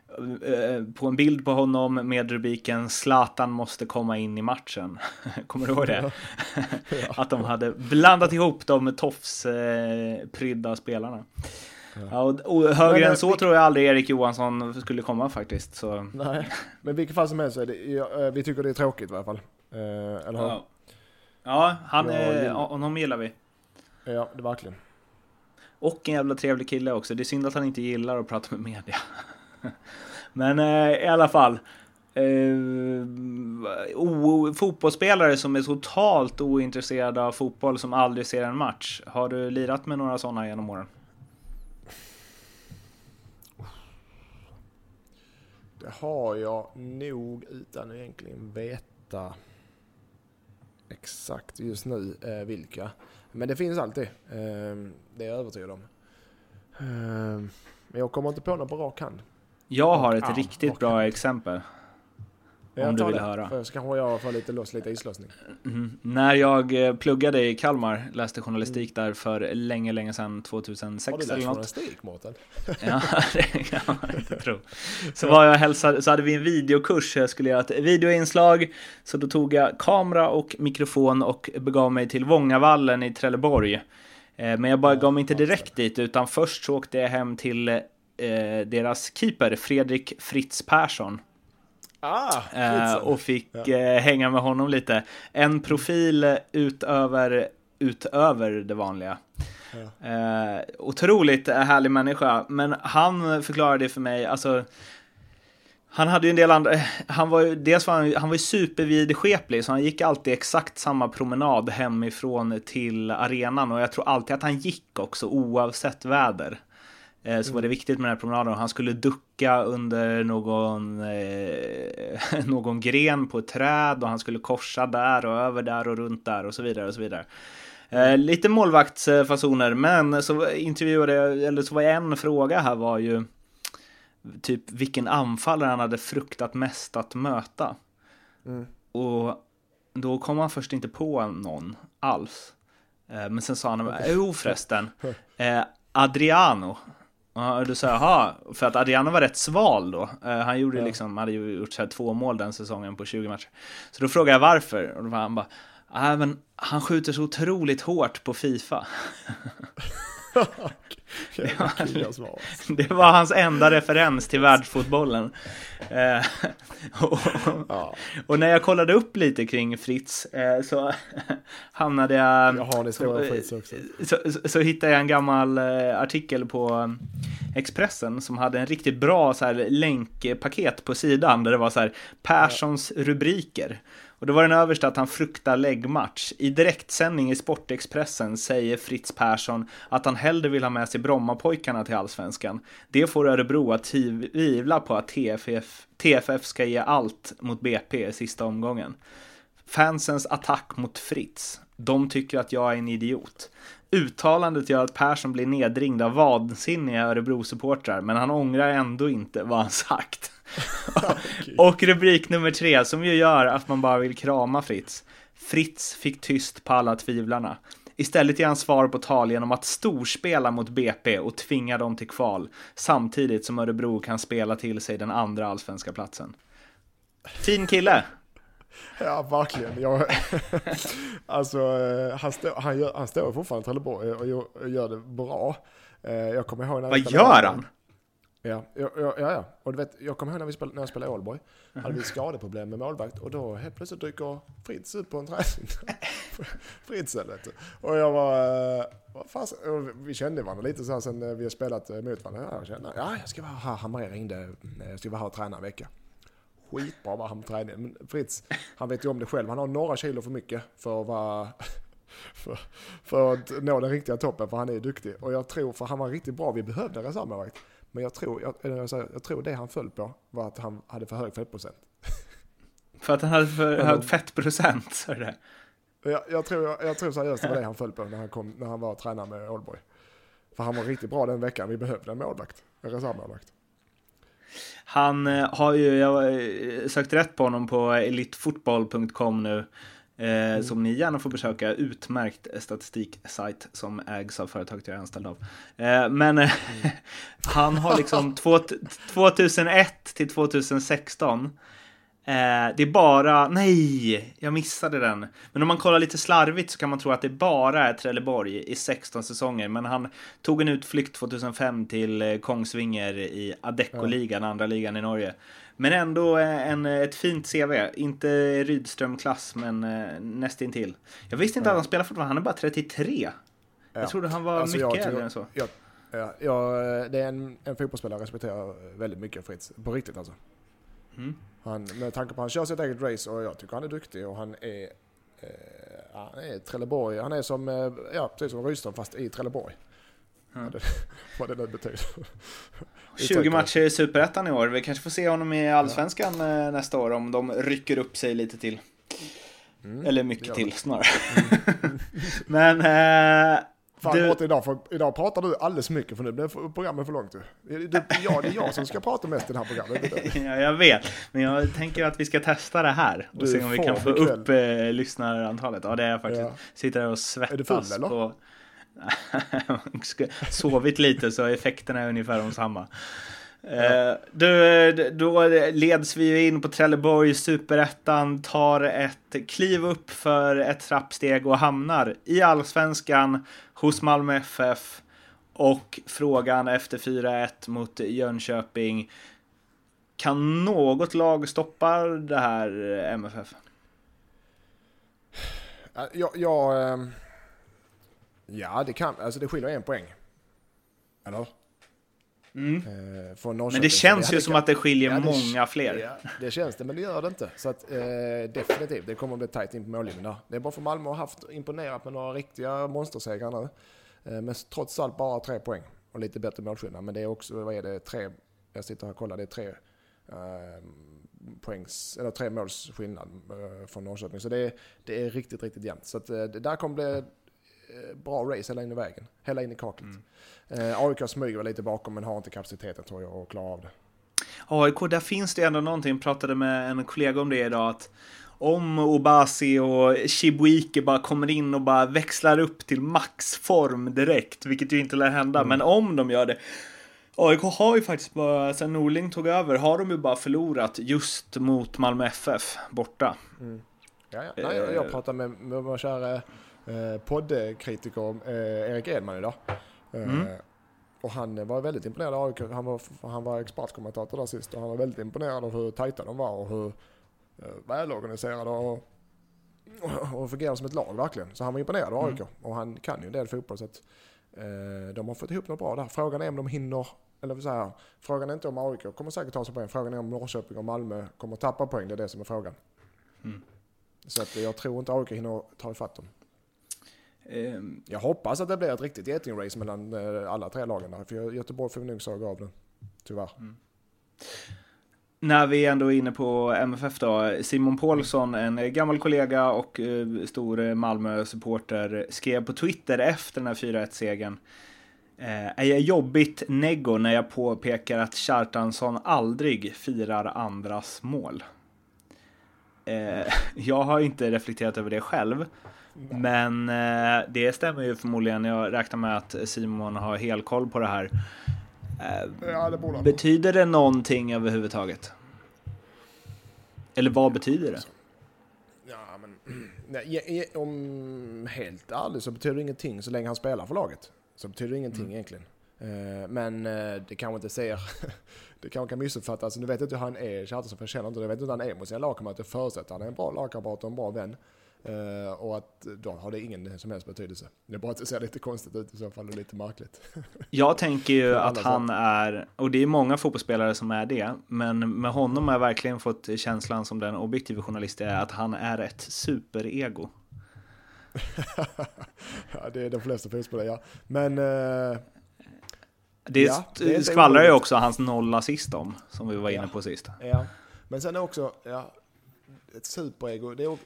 på en bild på honom med rubriken Zlatan måste komma in i matchen. Kommer du ihåg det? Ja. Ja. Att de hade blandat ihop de tofsprydda spelarna. Ja. ja och, och högre men, än så tror jag aldrig Erik Johansson skulle komma faktiskt. Så. Nej, men vilket fall som helst är det, eh, vi tycker det är tråkigt i alla fall. Eh, eller hur? Ja, ja han, är, honom gillar vi. Ja, det verkligen. Och en jävla trevlig kille också. Det är synd att han inte gillar att prata med media. Men eh, i alla fall. Eh, o, fotbollsspelare som är totalt ointresserade av fotboll som aldrig ser en match. Har du lirat med några sådana genom åren? Det har jag nog utan att egentligen veta exakt just nu eh, vilka. Men det finns alltid. Eh, det är jag övertygad om. Eh, men jag kommer inte på något på rak hand. Jag har ett riktigt bra exempel. Jag om du vill det. höra. Så kanske jag får lite loss, lite islossning. Mm. När jag eh, pluggade i Kalmar, läste journalistik mm. där för länge, länge sedan, 2006 eller något. Har du läst journalistik, Mårten? ja, det kan man inte tro. Så var jag hälsade, så hade vi en videokurs, jag skulle göra ett videoinslag. Så då tog jag kamera och mikrofon och begav mig till Vångavallen i Trelleborg. Eh, men jag bara gav mig inte direkt dit, utan först så åkte jag hem till eh, deras keeper Fredrik Fritz Persson. Ah, eh, och fick ja. eh, hänga med honom lite. En profil utöver, utöver det vanliga. Ja. Eh, otroligt härlig människa, men han förklarade för mig, alltså han hade ju en del andra, han var ju, dels var han, han var ju supervidskeplig, så han gick alltid exakt samma promenad hemifrån till arenan och jag tror alltid att han gick också oavsett väder. Eh, så mm. var det mm. viktigt med den här promenaden. Han skulle ducka under någon, eh, någon gren på ett träd och han skulle korsa där och över där och runt där och så vidare och så vidare. Eh, lite målvaktsfasoner, men så intervjuade jag, eller så var en fråga här var ju typ vilken anfallare han hade fruktat mest att möta. Mm. Och då kom han först inte på någon alls. Eh, men sen sa han, jo förresten, eh, Adriano. Och då sa jaha, för att Adriano var rätt sval då. Eh, han gjorde ja. liksom, hade ju gjort så två mål den säsongen på 20 matcher. Så då frågade jag varför, och då var han bara, äh, men han skjuter så otroligt hårt på Fifa. det, var, det var hans enda referens till världsfotbollen. Eh, och, ja. och, när jag kollade upp lite kring Fritz eh, så hamnade jag... Jaha, det ska Fritz också. Så, så, så, hittade jag en gammal eh, artikel på Expressen som hade en riktigt bra så här, länkpaket på sidan där det var så här Perssons rubriker. Och då var den översta att han fruktar läggmatch. I direktsändning i Sportexpressen säger Fritz Persson att han hellre vill ha med sig Brommapojkarna till allsvenskan. Det får Örebro att tvivla på att TFF, TFF ska ge allt mot BP i sista omgången. Fansens attack mot Fritz. De tycker att jag är en idiot. Uttalandet gör att Persson blir nedringd av vansinniga Örebro-supportrar, men han ångrar ändå inte vad han sagt. och rubrik nummer tre, som ju gör att man bara vill krama Fritz. Fritz fick tyst på alla tvivlarna. Istället ger han svar på tal genom att storspela mot BP och tvinga dem till kval, samtidigt som Örebro kan spela till sig den andra allsvenska platsen. Fin kille! Ja, verkligen. Jag, alltså, eh, han, stå, han, gör, han står fortfarande i Trelleborg och gör, gör det bra. Eh, jag kommer ihåg när Vad gör han? Ja, ja, ja, ja. Och du vet, jag kommer ihåg när, vi spelade, när jag spelade i Ålborg. Hade vi skadeproblem med målvakt och då helt plötsligt dyker Fritz ut på en träning. Fritzen vet du. Och jag var... Eh, vad fan, vi kände varandra lite så här sen eh, vi har spelat eh, mot varandra. Jag kände, ja, jag ska vara här. Hamré ringde. Jag ska vara här och träna en vecka skitbra var han på träningen. Men Fritz, han vet ju om det själv. Han har några kilo för mycket för att vara... För, för att nå den riktiga toppen, för han är duktig. Och jag tror, för han var riktigt bra, vi behövde en reservmålvakt. Men jag tror, jag, jag, jag, tror det han föll på var att han hade för hög fettprocent. För att han hade för hög fettprocent, sa du det? Jag, jag, tror, jag, jag tror seriöst det var det han föll på när han, kom, när han var tränare med Oldboy. För han var riktigt bra den veckan, vi behövde en målvakt, en reservmålvakt. Han eh, har ju, jag har eh, sökt rätt på honom på elitfotboll.com nu. Eh, mm. Som ni gärna får besöka. Utmärkt statistiksajt som ägs av företaget jag är anställd av. Eh, men mm. han har liksom 2001 till 2016 Eh, det är bara, nej, jag missade den. Men om man kollar lite slarvigt så kan man tro att det bara är Trelleborg i 16 säsonger. Men han tog en utflykt 2005 till eh, Kongsvinger i Adecco-ligan, andra ligan i Norge. Men ändå eh, en, ett fint CV. Inte Rydström-klass, men eh, nästintill. Jag visste inte ja. att han spelar fortfarande, han är bara 33. Ja. Jag trodde han var alltså, mycket äldre än så. Jag, ja, ja, det är en, en fotbollsspelare jag respekterar väldigt mycket, Fritz. På riktigt alltså. Mm. Han, med tanke på att han kör sitt eget race och jag tycker han är duktig och han är, eh, han är Trelleborg. Han är som, eh, ja, precis som Rydström fast i Trelleborg. Mm. vad det nu betyder. 20 matcher i Superettan i år. Vi kanske får se honom i Allsvenskan ja. nästa år om de rycker upp sig lite till. Mm, Eller mycket till snarare. Mm. Men eh, Fan du... Bort idag, för idag pratar du alldeles mycket för nu blir programmet för långt. Du, det, ja, det är jag som ska prata mest i det här programmet. ja, jag vet. Men jag tänker att vi ska testa det här och du se om vi kan få upp eh, lyssnarantalet. Ja, det är jag faktiskt. Ja. Sitter här och svettas. Är du full eller? På... Sovit lite så effekterna är ungefär de samma. Ja. Du, då leds vi ju in på Trelleborg, superettan, tar ett kliv upp för ett trappsteg och hamnar i allsvenskan hos Malmö FF. Och frågan efter 4-1 mot Jönköping. Kan något lag stoppa det här eh, MFF? Ja, jag, ehm, ja, det kan, alltså det skiljer en poäng. Eller? Mm. Eh, Men det känns ju som att det skiljer ja, det, många fler. Ja, det känns det, men det gör det inte. Så att, eh, definitivt, det kommer att bli tajt in på mållinjen där. Det är bara för Malmö har haft imponerat med några riktiga monstersegrar nu. Eh, men trots allt bara tre poäng och lite bättre målskillnad. Men det är också, vad är det, tre, jag sitter här och kollar, det är tre eh, poängs, eller tre måls skillnad eh, från Norrköping. Så det är, det är riktigt, riktigt jämnt. Så att, eh, det där kommer bli bra race hela in i vägen. Hela in i kaklet. Mm. Eh, AIK smyger lite bakom men har inte kapaciteten tror jag att klara av det. AIK, där finns det ändå någonting. Jag pratade med en kollega om det idag. att om Obasi och Chibuike bara kommer in och bara växlar upp till maxform direkt, vilket ju inte lär hända, mm. men om de gör det. AIK har ju faktiskt bara, sen Norling tog över, har de ju bara förlorat just mot Malmö FF borta. Mm. Ja, ja. Nej, jag, jag pratade med, med vår kära eh, poddkritiker eh, Erik Edman idag. Eh, mm. Och han var väldigt imponerad av AIK. Han var, han var expertkommentator där sist och han var väldigt imponerad av hur tajta de var och hur Eh, välorganiserade och, och fungerar som ett lag verkligen. Så han var imponerad av AIK mm. och han kan ju en del fotboll. Så att, eh, de har fått ihop något bra där. Frågan är om de hinner, eller så här, frågan är inte om AIK kommer säkert ta sig poäng. Frågan är om Norrköping och Malmö kommer tappa poäng. Det är det som är frågan. Mm. Så att jag tror inte AIK hinner ta ifatt dem. Um, jag hoppas att det blir ett riktigt getingrace mellan eh, alla tre lagen där. För Göteborg får nog såga av den. Tyvärr. Mm. När vi ändå är inne på MFF då. Simon Paulsson, en gammal kollega och uh, stor Malmö-supporter, skrev på Twitter efter den här 4-1-segern. Uh, är jag jobbigt neggo när jag påpekar att Kjartansson aldrig firar andras mål? Jag har inte reflekterat över det själv. Men det stämmer ju förmodligen. Jag räknar med att Simon har helkoll på det här. Ja, det betyder det någonting överhuvudtaget? Eller vad betyder det? Ja, men nej, om helt ärligt så betyder det ingenting så länge han spelar för laget. Så betyder det ingenting mm. egentligen. Eh, men eh, det kanske inte ser, det kanske kan missuppfattas. Nu vet jag inte hur han är, Kjartansson, för jag känner inte det. Jag vet inte hur han är mot sina lagkamrater. Jag förutsätter att han är en bra lagkamrat och en bra vän. Uh, och att då har det ingen som helst betydelse. Det är bara att det ser lite konstigt ut i så fall och lite märkligt. Jag tänker ju att han är, och det är många fotbollsspelare som är det, men med honom har jag verkligen fått känslan som den objektiva journalist är att han är ett superego. ja, det är de flesta fotbollsspelare, ja. Men... Uh, det, ja, det skvallrar ju också hans noll assist om, som vi var inne på sist. Ja, men sen är också, ja, ett superego. Det är,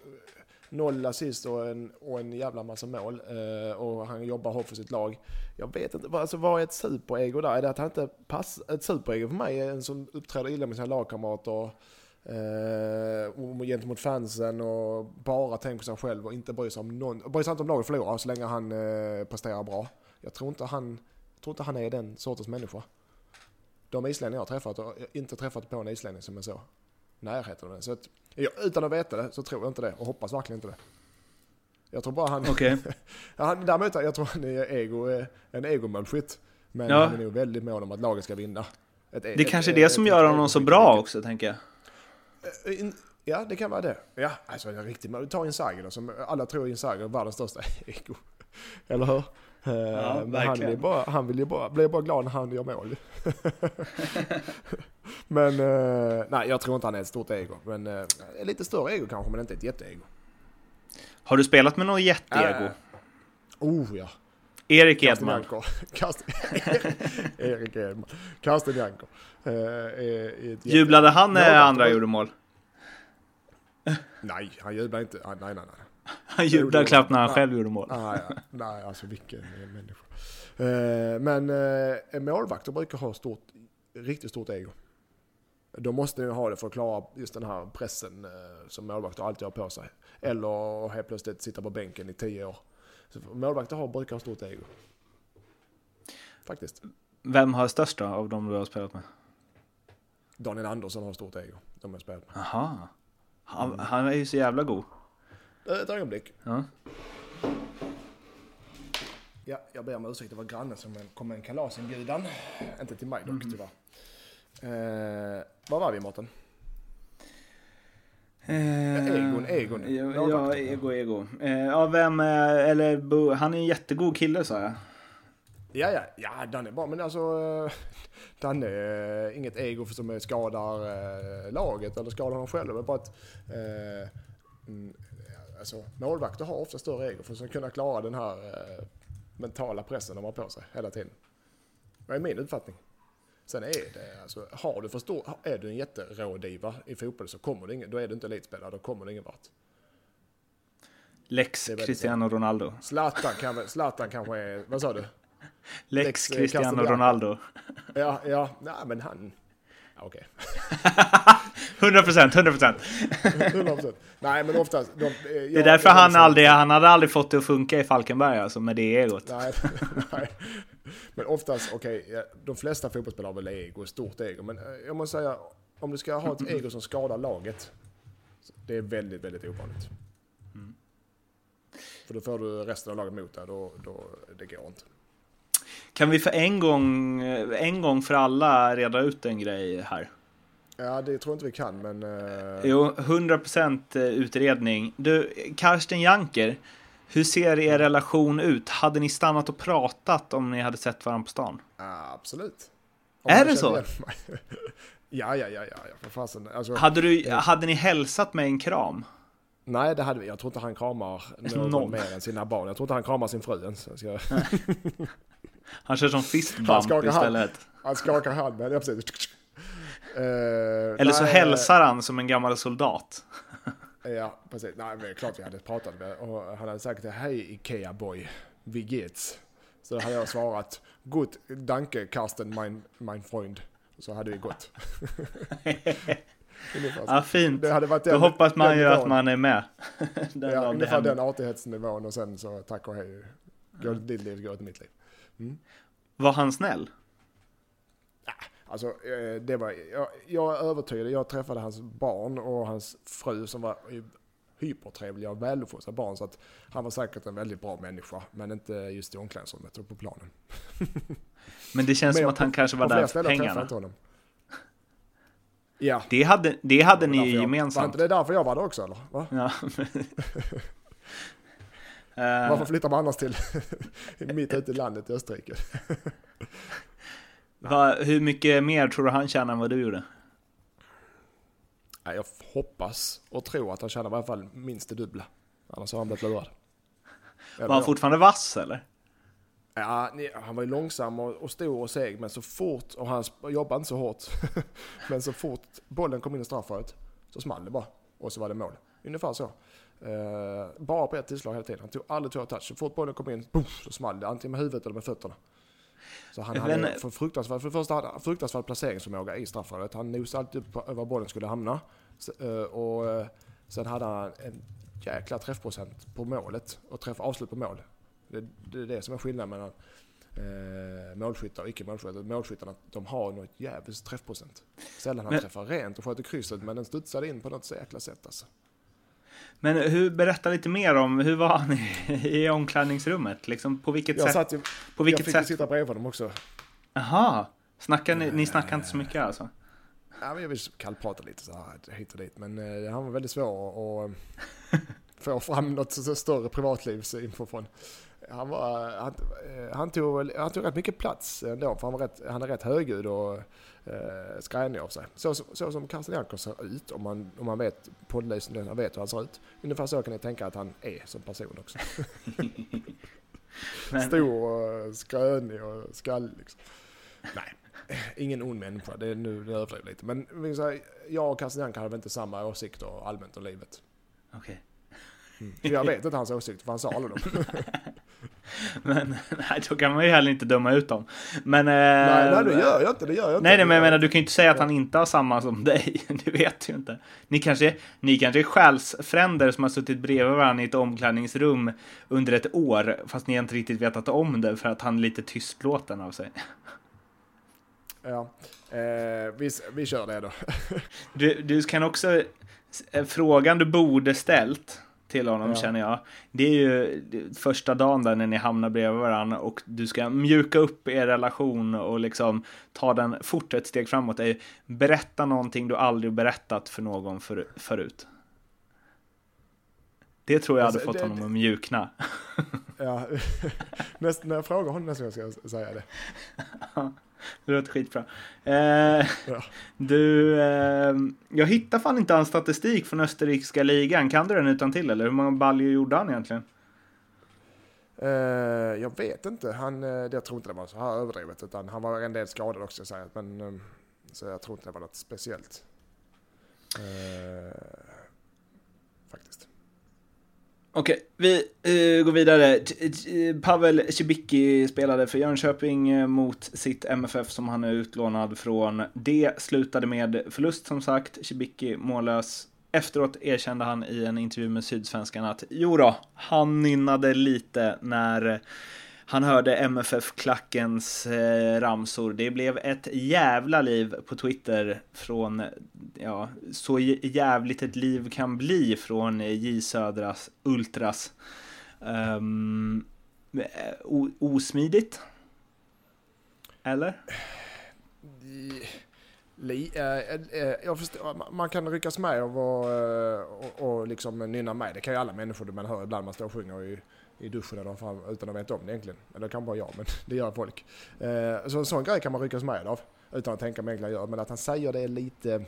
noll assist och en, och en jävla massa mål. Eh, och han jobbar hårt för sitt lag. Jag vet inte, alltså, vad är ett superego där? Är det att han inte passar? Ett superego för mig är en som uppträder illa med sina lagkamrater. Eh, gentemot fansen och bara tänker på sig själv och inte bryr sig om någon. Bryr sig inte om laget förlorar så länge han eh, presterar bra. Jag tror inte han, tror inte han är den sortens människa. De islänningar jag har träffat, har inte träffat på en islänning som är så närheten av den. Så att, jag, utan att veta det så tror jag inte det och hoppas verkligen inte det. Jag tror bara han... Okay. han däremot, jag tror han är ego, en egomålskytt. Men ja. han är nog väldigt mån om att laget ska vinna. Ett, det är ett, kanske är det som gör honom så bra också, tänker jag. Eh, ja, det kan vara det. Ja, alltså riktigt. Ta Inzaghi då, som alla tror Inzaghi är världens största ego. Eller hur? Ja, eh, men han ju bara, han vill ju bara, blir bara glad när han gör mål. men uh, nej, jag tror inte han är ett stort ego. Men uh, lite större ego kanske, men inte ett jätteego. Har du spelat med någon jätteego? Uh, oh ja. Erik Edman. Erik Edman. Karsten Janko. Jublade han när andra gjorde mål? nej, han jublade inte. Nej, nej, nej. Han jublade knappt när han själv gjorde mål. Nej, nej, alltså vilken människa. Eh, men eh, målvakter brukar ha stort, riktigt stort ego. De måste ju ha det för att klara just den här pressen eh, som målvakter alltid har på sig. Eller helt plötsligt sitta på bänken i tio år. Så målvakter har, brukar ha stort ego. Faktiskt. Vem har störst då, av de du har spelat med? Daniel Andersson har stort ego. De har spelat med. Aha. Han, han är ju så jävla god. Ett ögonblick. Ja. Ja, jag ber om ursäkt, det var grannen som kom med en kalasinbjudan. Inte till mig dock mm. tyvärr. Eh, var var vi Mårten? Eh, Egon, Egon. Ja, Ja, ja tack. Ego, Ego. Eh, ja, vem, eh, eller Bo, han är en jättegod kille sa jag. Ja, ja, ja, Danne är bra, men alltså Danne är inget ego som skadar laget eller skadar honom själv. Det är bara att eh, mm, alltså, målvakter har ofta större ego för att kunna klara den här eh, mentala pressen de har på sig hela tiden. Det är min uppfattning. Sen är det, alltså, har du för stor, är du en jätterådiva i fotboll så kommer du ingen, då är du inte elitspelare, då kommer du ingen vart. Lex Cristiano Ronaldo. Zlatan, kan, Zlatan kanske är, vad sa du? Lex, Lex, Cristiano. Ronaldo. Ja, ja, nej men han, ja, okej. 100 procent, 100 procent. 100%. Nej, men oftast... De, Det är därför han aldrig, han hade aldrig fått det att funka i Falkenberg alltså med det egot. Nej, nej. Men oftast, okej, ja, de flesta fotbollsspelare har väl ego, stort ego. Men eh, jag måste säga, om du ska ha ett ego som skadar laget, det är väldigt, väldigt ovanligt. För då får du resten av laget mot dig, då, då, det går inte. Kan vi för en gång, en gång för alla reda ut en grej här? Ja, det tror jag inte vi kan, men... eh, Jo, 100% utredning. Du, Karsten Janker, hur ser er relation ut? Hade ni stannat och pratat om ni hade sett varandra på stan? ja, absolut. Är man det så? ja, ja, ja, ja, ja, för fasen. Alltså, Hade, du, hade ni hälsat med en kram? Nej, det hade vi. Jag tror inte han kramar någon, Någon. mer än sina barn. Jag tror inte han kramar sin fru ens. Ska... Han kör som fistbump istället. Han skakar hand ja, precis. Eh, Eller så nej, hälsar han som en gammal soldat. Ja, precis. Nej, men klart vi hade pratat med och Han hade sagt hej Ikea boy, wie geht's? Så hade jag svarat gut, danke Karsten, mein, mein Freund. Så hade vi gått. Ja, fint. Det hade varit Då den- hoppas man ju nivån. att man är med. Den Ja, ungefär den artighetsnivån och sen så tack och hej. Gå till ditt liv, gå till mitt liv. Var han snäll? Alltså, eh, det var, jag, jag är övertygad, jag träffade hans barn och hans fru som var hypertrevliga och väluppfostrade barn. Så att han var säkert en väldigt bra människa, men inte just i omklädningsrummet och på planen. Men det känns Men som att han kanske var där för pengarna. Ja. Det hade, det hade det ni ju jag- Var gemensamt. inte det därför jag var där också eller? Va? Ja. Eh, Varför flyttar man annars till mitt ute i landet i Österrike? va, hur mycket mer tror du han tjänar än vad du gjorde? Jag hoppas och tror att han tjänar i alla fall minst det dubbla. Annars har han blivit lurad. Var han fortfarande vass eller? Ja, han var ju långsam och, stor och seg, men så fort, och han jobbade inte så hårt, men så fort bollen kom in i straffområdet så small det bara. Och så var det mål. Ungefär så. Eh, bara på ett tillslag hela tiden. Han tog aldrig två touch. Så fort bollen kom in, boom, så small det. Antingen med huvudet eller med fötterna. Så han hade inte. för fruktansvärd, för första fruktansvärd placeringsförmåga i straffområdet. Han nosade alltid upp på var bollen skulle hamna. Eh, och eh, sen hade han en jäkla träffprocent på målet och träff avslut på mål. Det, det är det som är skillnaden mellan eh, målskyttar och icke målskyttar. Målskyttarna de har något jävligt träffprocent. Sällan han Men- träffar rent och sköter krysset men den studsade in på något så jäkla sätt alltså. Men hur, berätta lite mer om, hur var han i, i omklädningsrummet? Liksom, på vilket Jag, sätt? satt ju, På jag vilket fick ju sätt? sitta bredvid honom också. Jaha, snackar ni, ni snackar inte så mycket alltså? Ja, men jag vill kallprata lite så här hit och dit. Men eh, han var väldigt svår att få fram något så större privatlivsinfo från. Han, var, han, eh, han, tog, han tog rätt mycket plats ändå, för han, var rätt, han är rätt högljudd och eh, skränig av sig. Så, så, så som Karsten Jankos ser ut, om man, om man vet poddlyssnarna vet hur han ser ut. Ungefär så kan ni tänka att han är som person också. Stor och skrönig och skallig liksom. Nej, ingen ond människa. Det är nu det överdriver lite. Men jag och Karsten Jank hade väl inte samma åsikter allmänt om livet. okej. För jag vet inte hans åsikter för han sa aldrig dem. Men nej, då kan man ju heller inte döma ut dem. Men... nej, eh, nej, det gör jag inte. Det gör jag inte. Nej, nej, men jag menar, du kan ju inte säga att han inte har samma som dig. Du vet ju inte. Ni kanske, ni kanske är själsfränder som har suttit bredvid varandra i ett omklädningsrum under ett år, fast ni inte riktigt vetat om det för att han är lite tystlåten av sig. Ja, eh, vi, vi kör det då. Du, du kan också, eh, frågan du borde ställt, till honom Ja. känner jag. Det är ju första dagen där när ni hamnar bredvid varandra och du ska mjuka upp er relation och liksom ta den fort ett steg framåt. Är berätta någonting du aldrig berättat för någon för, förut. Det tror jag hade Alltså, fått det- honom att mjukna. Ja, näst, när jag frågar honom nästa gång ska jag säga det. Det låter skitbra. Eh, Ja. Du, eh, jag hittar fan inte hans statistik från österrikiska ligan. Kan du den utan till eller? Hur många baljor gjorde han egentligen? Eh, jag vet inte, han, eh, jag tror inte det var så här överdrivet utan han var en del skadad också jag säger, men eh, så jag tror inte det var något speciellt. Eh. Okej, vi uh, går vidare. T- eh, eh, Pavel Cibicki spelade för Jönköping mot sitt MFF som han är utlånad från. Det slutade med förlust som sagt. Cibicki mållös. Efteråt erkände han i en intervju med Sydsvenskan att jo då, han nynnade lite när han hörde MFF-klackens eh, ramsor. Det blev ett jävla liv på Twitter från, ja, så jävligt ett liv kan bli från J Södras Ultras. Um, osmidigt? Eller? Eh, eh, jag förstår, man- man kan ryckas med och, och, och liksom nynna med. Det kan ju alla människor man hör ibland man står och sjunger och i duschen eller fan, utan att veta om det egentligen. Eller det kan bara jag, men det gör folk. Eh, så en sån grej kan man ryckas med av utan att tänka vad gör. Men att han säger det är lite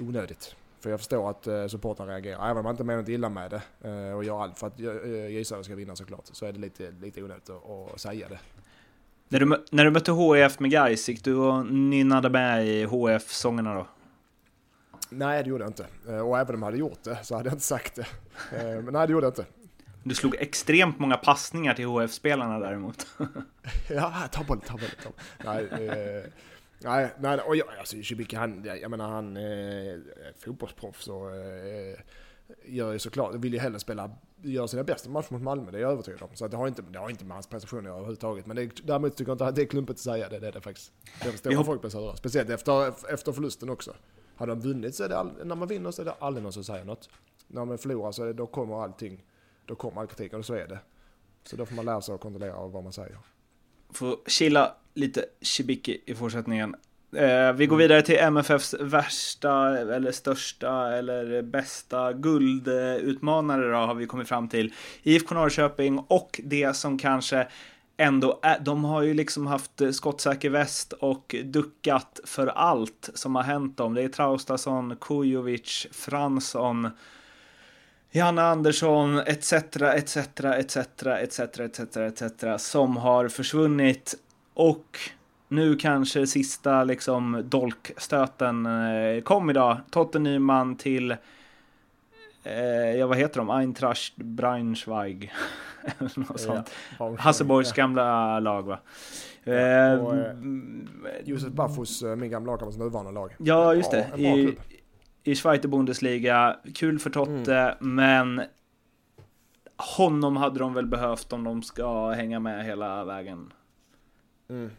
onödigt. För jag förstår att eh, supportrar reagerar, även om man inte menar något illa med det eh, och gör allt för att eh, Södra ska vinna såklart. Så är det lite, lite onödigt att, att säga det. När du, när du mötte HIF med Gais, gick du och nynnade med i HIF-sångerna då? Nej, det gjorde jag inte. Eh, Och även om jag hade gjort det så hade jag inte sagt det. Eh, Men nej, det gjorde jag inte. Du slog extremt många passningar till HIF-spelarna däremot. Ja, ta bollen, ta bollen. Ta bollen. Nej, eh, nej, nej, och jag, alltså Cibicki, han, jag menar han är fotbollsproffs och eh, gör ju såklart, vill ju hellre spela, göra sina bästa matcher mot Malmö, det är jag övertygad om. Så det, har inte, det har inte med hans prestationer överhuvudtaget. Men det, är- däremot tycker jag inte att det är klumpigt att säga det, det är det faktiskt. Jag förstår hopp- folk blir sura. Speciellt efter, efter förlusten också. Hade de vunnit så är det, all, när man vinner så är det aldrig någon som säger något. När man förlorar så är det, då kommer allting, då kommer all kritik och så är det. Så då får man lära sig att kontrollera vad man säger. Får chilla lite Shibiki i fortsättningen. Eh, vi går vidare till MFFs värsta eller största eller bästa guldutmanare då har vi kommit fram till. IFK Norrköping och det som kanske ändå är, de har ju liksom haft skottsäker väst och duckat för allt som har hänt dem. Det är Traustason, Kujovic, Fransson, Janne Andersson etc. etc. etc. etc. etc. etc. som har försvunnit och nu kanske sista liksom dolkstöten eh, kom idag. Totte Nyman till eh, ja vad heter de? Eintracht Braunschweig. Något sånt. Ja, Hasselborgs ja. gamla lag va? Ja, Eh, eh, mm, Josef Baffos, min gamla lagkamrats nuvarande lag. Ja, just det. I. i Schweizer Bundesliga. Kul för Totte, men honom hade de väl behövt om de ska hänga med hela vägen. Mm.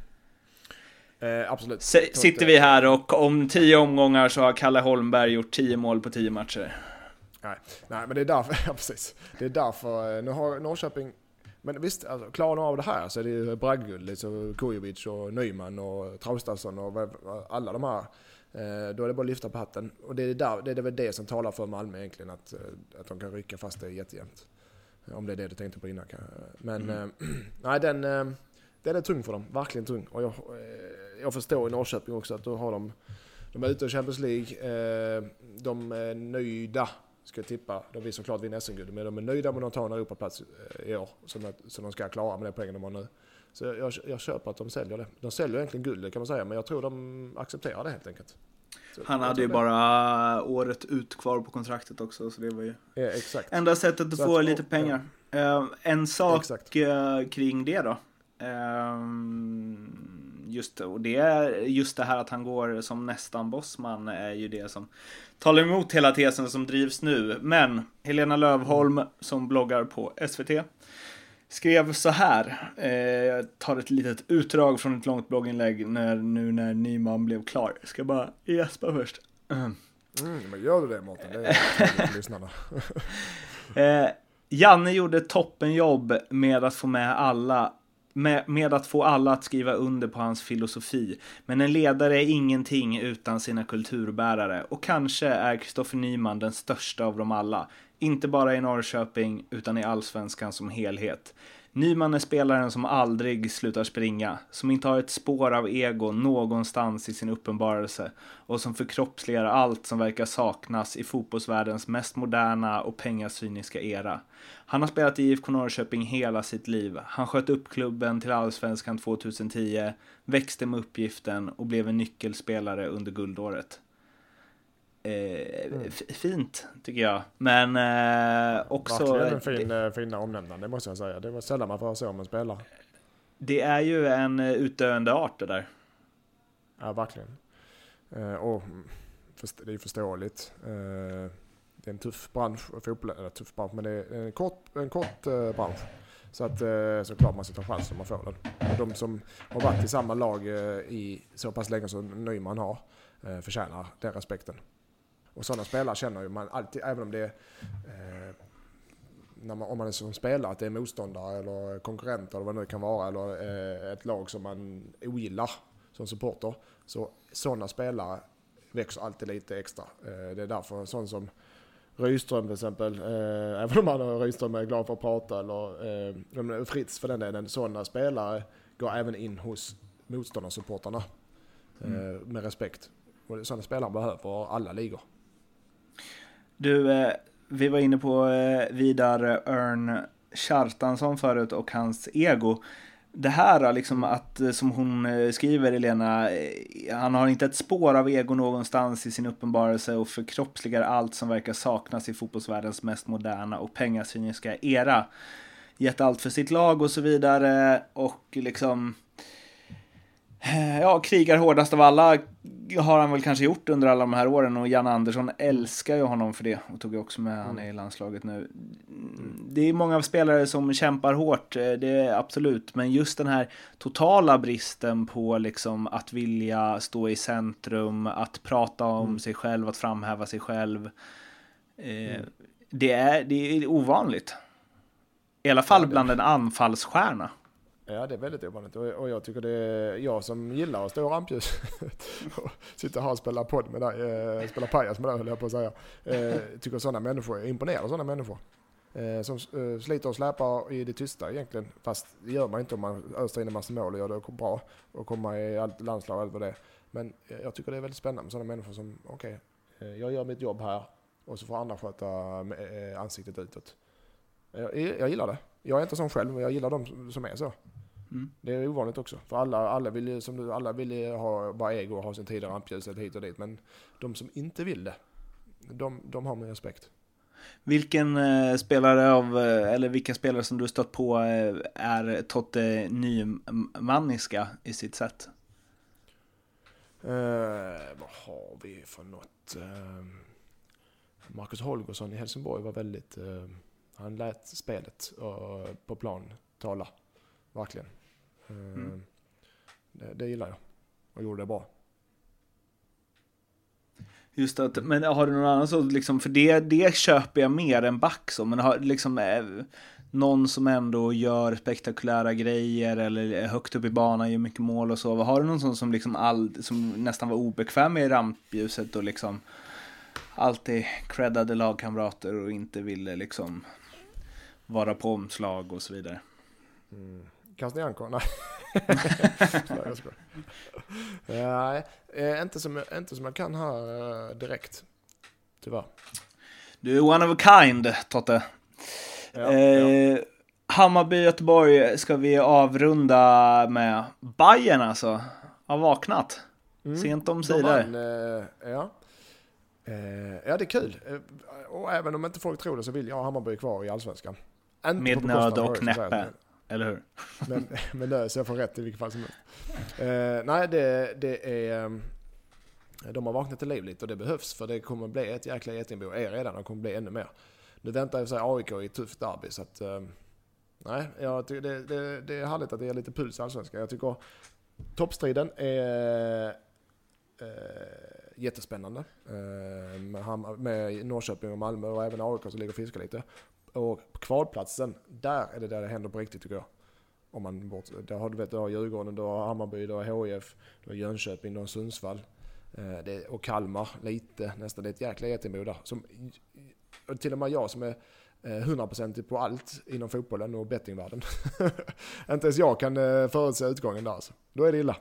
Eh, absolut. S- sitter vi här och om tio omgångar så har Kalle Holmberg gjort tio mål på tio matcher. Nej, nej, men det är därför, ja, precis. Det är därför, eh, nu har Norrköping, men visst, alltså, klarar de av det här så är det ju bragdguld, liksom Kujovic och Nyman och Traustason och alla de här. Eh, då är det bara att lyfta på hatten. Och det är, där, det är väl det som talar för Malmö egentligen, att, eh, att de kan rycka fast det jättejämnt. Om det är det du tänkte på innan kanske. Men Mm. eh, nej, den, eh, den är tung för dem, verkligen tung. Och jag, eh, jag förstår i Norrköping också att då har de, de är ute i Champions League, eh, de är nöjda ska jag tippa. De vill såklart vinna SM-guld, men de är nöjda med att ta en Europaplats eh, i år. Som, som de ska klara med den poängen de har nu. Så jag, jag köper att de säljer det. De säljer egentligen guld kan man säga, men jag tror de accepterar det helt enkelt. Så Han hade ju det. bara året ut kvar på kontraktet också, så det var ju Ja, exakt. enda sättet att Så få att- lite pengar. Eh, en sak Exakt. eh, kring det då. Ehm, just och det är just det här att han går som nästan bossman är ju det som talar emot hela tesen som drivs nu. Men Helena Lövholm som bloggar på SVT skrev så här. Eh, jag tar ett litet utdrag från ett långt blogginlägg när, nu när Nyman blev klar. Jag ska bara gäspa först. Mm, men gör du det Mårten? Det är lyssnarna. Eh, Janne gjorde toppenjobb med att få med alla med, med att få alla att skriva under på hans filosofi. Men en ledare är ingenting utan sina kulturbärare och kanske är Kristoffer Nyman den största av dem alla. Inte bara i Norrköping utan i allsvenskan som helhet. Nyman är spelaren som aldrig slutar springa, som inte har ett spår av ego någonstans i sin uppenbarelse och som förkroppsligar allt som verkar saknas i fotbollsvärldens mest moderna och pengasyniska era. Han har spelat i IFK Norrköping hela sitt liv. Han sköt upp klubben till allsvenskan 2010, växte med uppgiften och blev en nyckelspelare under guldåret. Eh, mm. Fint tycker jag. Men eh, också... Verkligen en fin, det, eh, fina omnämnande måste jag säga. Det var sällan man får se om en spelare. Det är ju en eh, utdöende art det där. Ja, verkligen. Eh, och det är ju förståeligt. Eh, det är en tuff bransch, fotboll, eller tuff bransch, men det är en kort, en kort eh, bransch. Så att såklart man ska ta chansen om man får den. Och de som har varit i samma lag i så pass länge som Nyman har förtjänar den respekten. Och sådana spelare känner ju man alltid, även om det är eh, man, om man är som spelare, att det är motståndare eller konkurrenter eller vad det nu kan vara, eller eh, ett lag som man ogillar som supporter. Så sådana spelare växer alltid lite extra. Eh, det är därför sån som Rydström till exempel, eh, även om han Rydström är glad för att prata, eller eh, Fritz för den delen, sådana spelare går även in hos motståndarsupportrarna mm. med respekt. Och sådana spelare behöver alla ligor. Du, eh, vi var inne på eh, Vidar Örn Kjartansson förut och hans ego. Det här eh, liksom att, eh, som hon eh, skriver, Elena, han har inte ett spår av ego någonstans i sin uppenbarelse och förkroppsligar allt som verkar saknas i fotbollsvärldens mest moderna och pengasyniska era. Gett allt för sitt lag och så vidare och liksom ja, krigar hårdast av alla har han väl kanske gjort under alla de här åren och Jan Andersson älskar ju honom för det och tog ju också med han i landslaget nu. Det är många spelare som kämpar hårt, eh, det är absolut, men just den här totala bristen på liksom att vilja stå i centrum, att prata om mm. sig själv, att framhäva sig själv. Eh, mm. det, är, det är ovanligt. I alla fall bland en anfallsstjärna. Ja, det är väldigt ovanligt och jag tycker det är jag som gillar att stå i rampljuset och sitta här och spela podd med dig, eh, spela pajas med dig höll jag på att säga. Eh, tycker sådana människor, jag imponerar sådana människor. Eh, som sliter och släpar i det tysta egentligen, fast det gör man inte om man öser in en massa mål och gör det bra och kommer i allt landslag och allt vad det är. Men jag tycker det är väldigt spännande med sådana människor som, okej, okay, jag gör mitt jobb här och så får andra sköta ansiktet utåt. Jag, jag gillar det. Jag är inte sån själv, men jag gillar de som är så. Mm. Det är ovanligt också. För alla, alla vill ju, som du, alla vill ha bara ego och ha sin tid rampljuset hit och dit. Men de som inte vill det, de, de har min respekt. Vilken eh, spelare av, eh, eller vilka spelare som du stött på eh, är Totte nymanniska i sitt sätt? Eh, vad har vi för något? Eh, Marcus Holgersson i Helsingborg var väldigt, eh, han lät spelet på plan tala. Verkligen. Mm. Eh, det, det gillar jag. Och gjorde det bra. Just att, men har du någon annan så liksom, för det, det köper jag mer än back så, men har liksom eh, någon som ändå gör spektakulära grejer eller är högt upp i banan, gör mycket mål och så. Har du någon sån som liksom all, som nästan var obekväm i rampljuset och liksom alltid creddade lagkamrater och inte ville liksom vara på omslag och så vidare? Mm. Kastanjanko? Nej. jag skojar. Nej, eh, inte som, inte som jag kan här eh, direkt. Tyvärr. Du är one of a kind, Totte. Ja, eh, ja. Hammarby Göteborg ska vi avrunda med. Bayern alltså, har vaknat. Mm. Sent om sidor. Eh, ja. Eh, ja, det är kul. Eh, och även om inte folk tror det så vill jag ha Hammarby kvar i Allsvenskan. Inte med nöd och knäppe. Eller hur? men, men det, så jag får rätt i vilket fall som helst. Eh, nej, det, det är... Eh, de har vaknat till liv lite och det behövs för det kommer bli ett jäkla getingbo. Är redan och kommer bli ännu mer. Nu väntar jag sig AIK i ett tufft derby så att... Eh, nej, jag tycker det, det, det, är härligt att det är lite puls i Allsvenskan. Jag tycker toppstriden är... Eh, jättespännande. Eh, med, med Norrköping och Malmö och även AIK som ligger och fiskar lite. Och kvalplatsen, där är det där det händer på riktigt tycker jag. Om man bort, där har du vet, du har Djurgården, du har Hammarby, du har HIF, du har Jönköping, du har Sundsvall. Eh, det, och Kalmar lite nästan. Det är ett jäkla getingbo där. Som, till och med jag som är eh, hundraprocentig på allt inom fotbollen och bettingvärlden. Inte ens jag kan eh, förutse utgången där alltså. Då är det illa.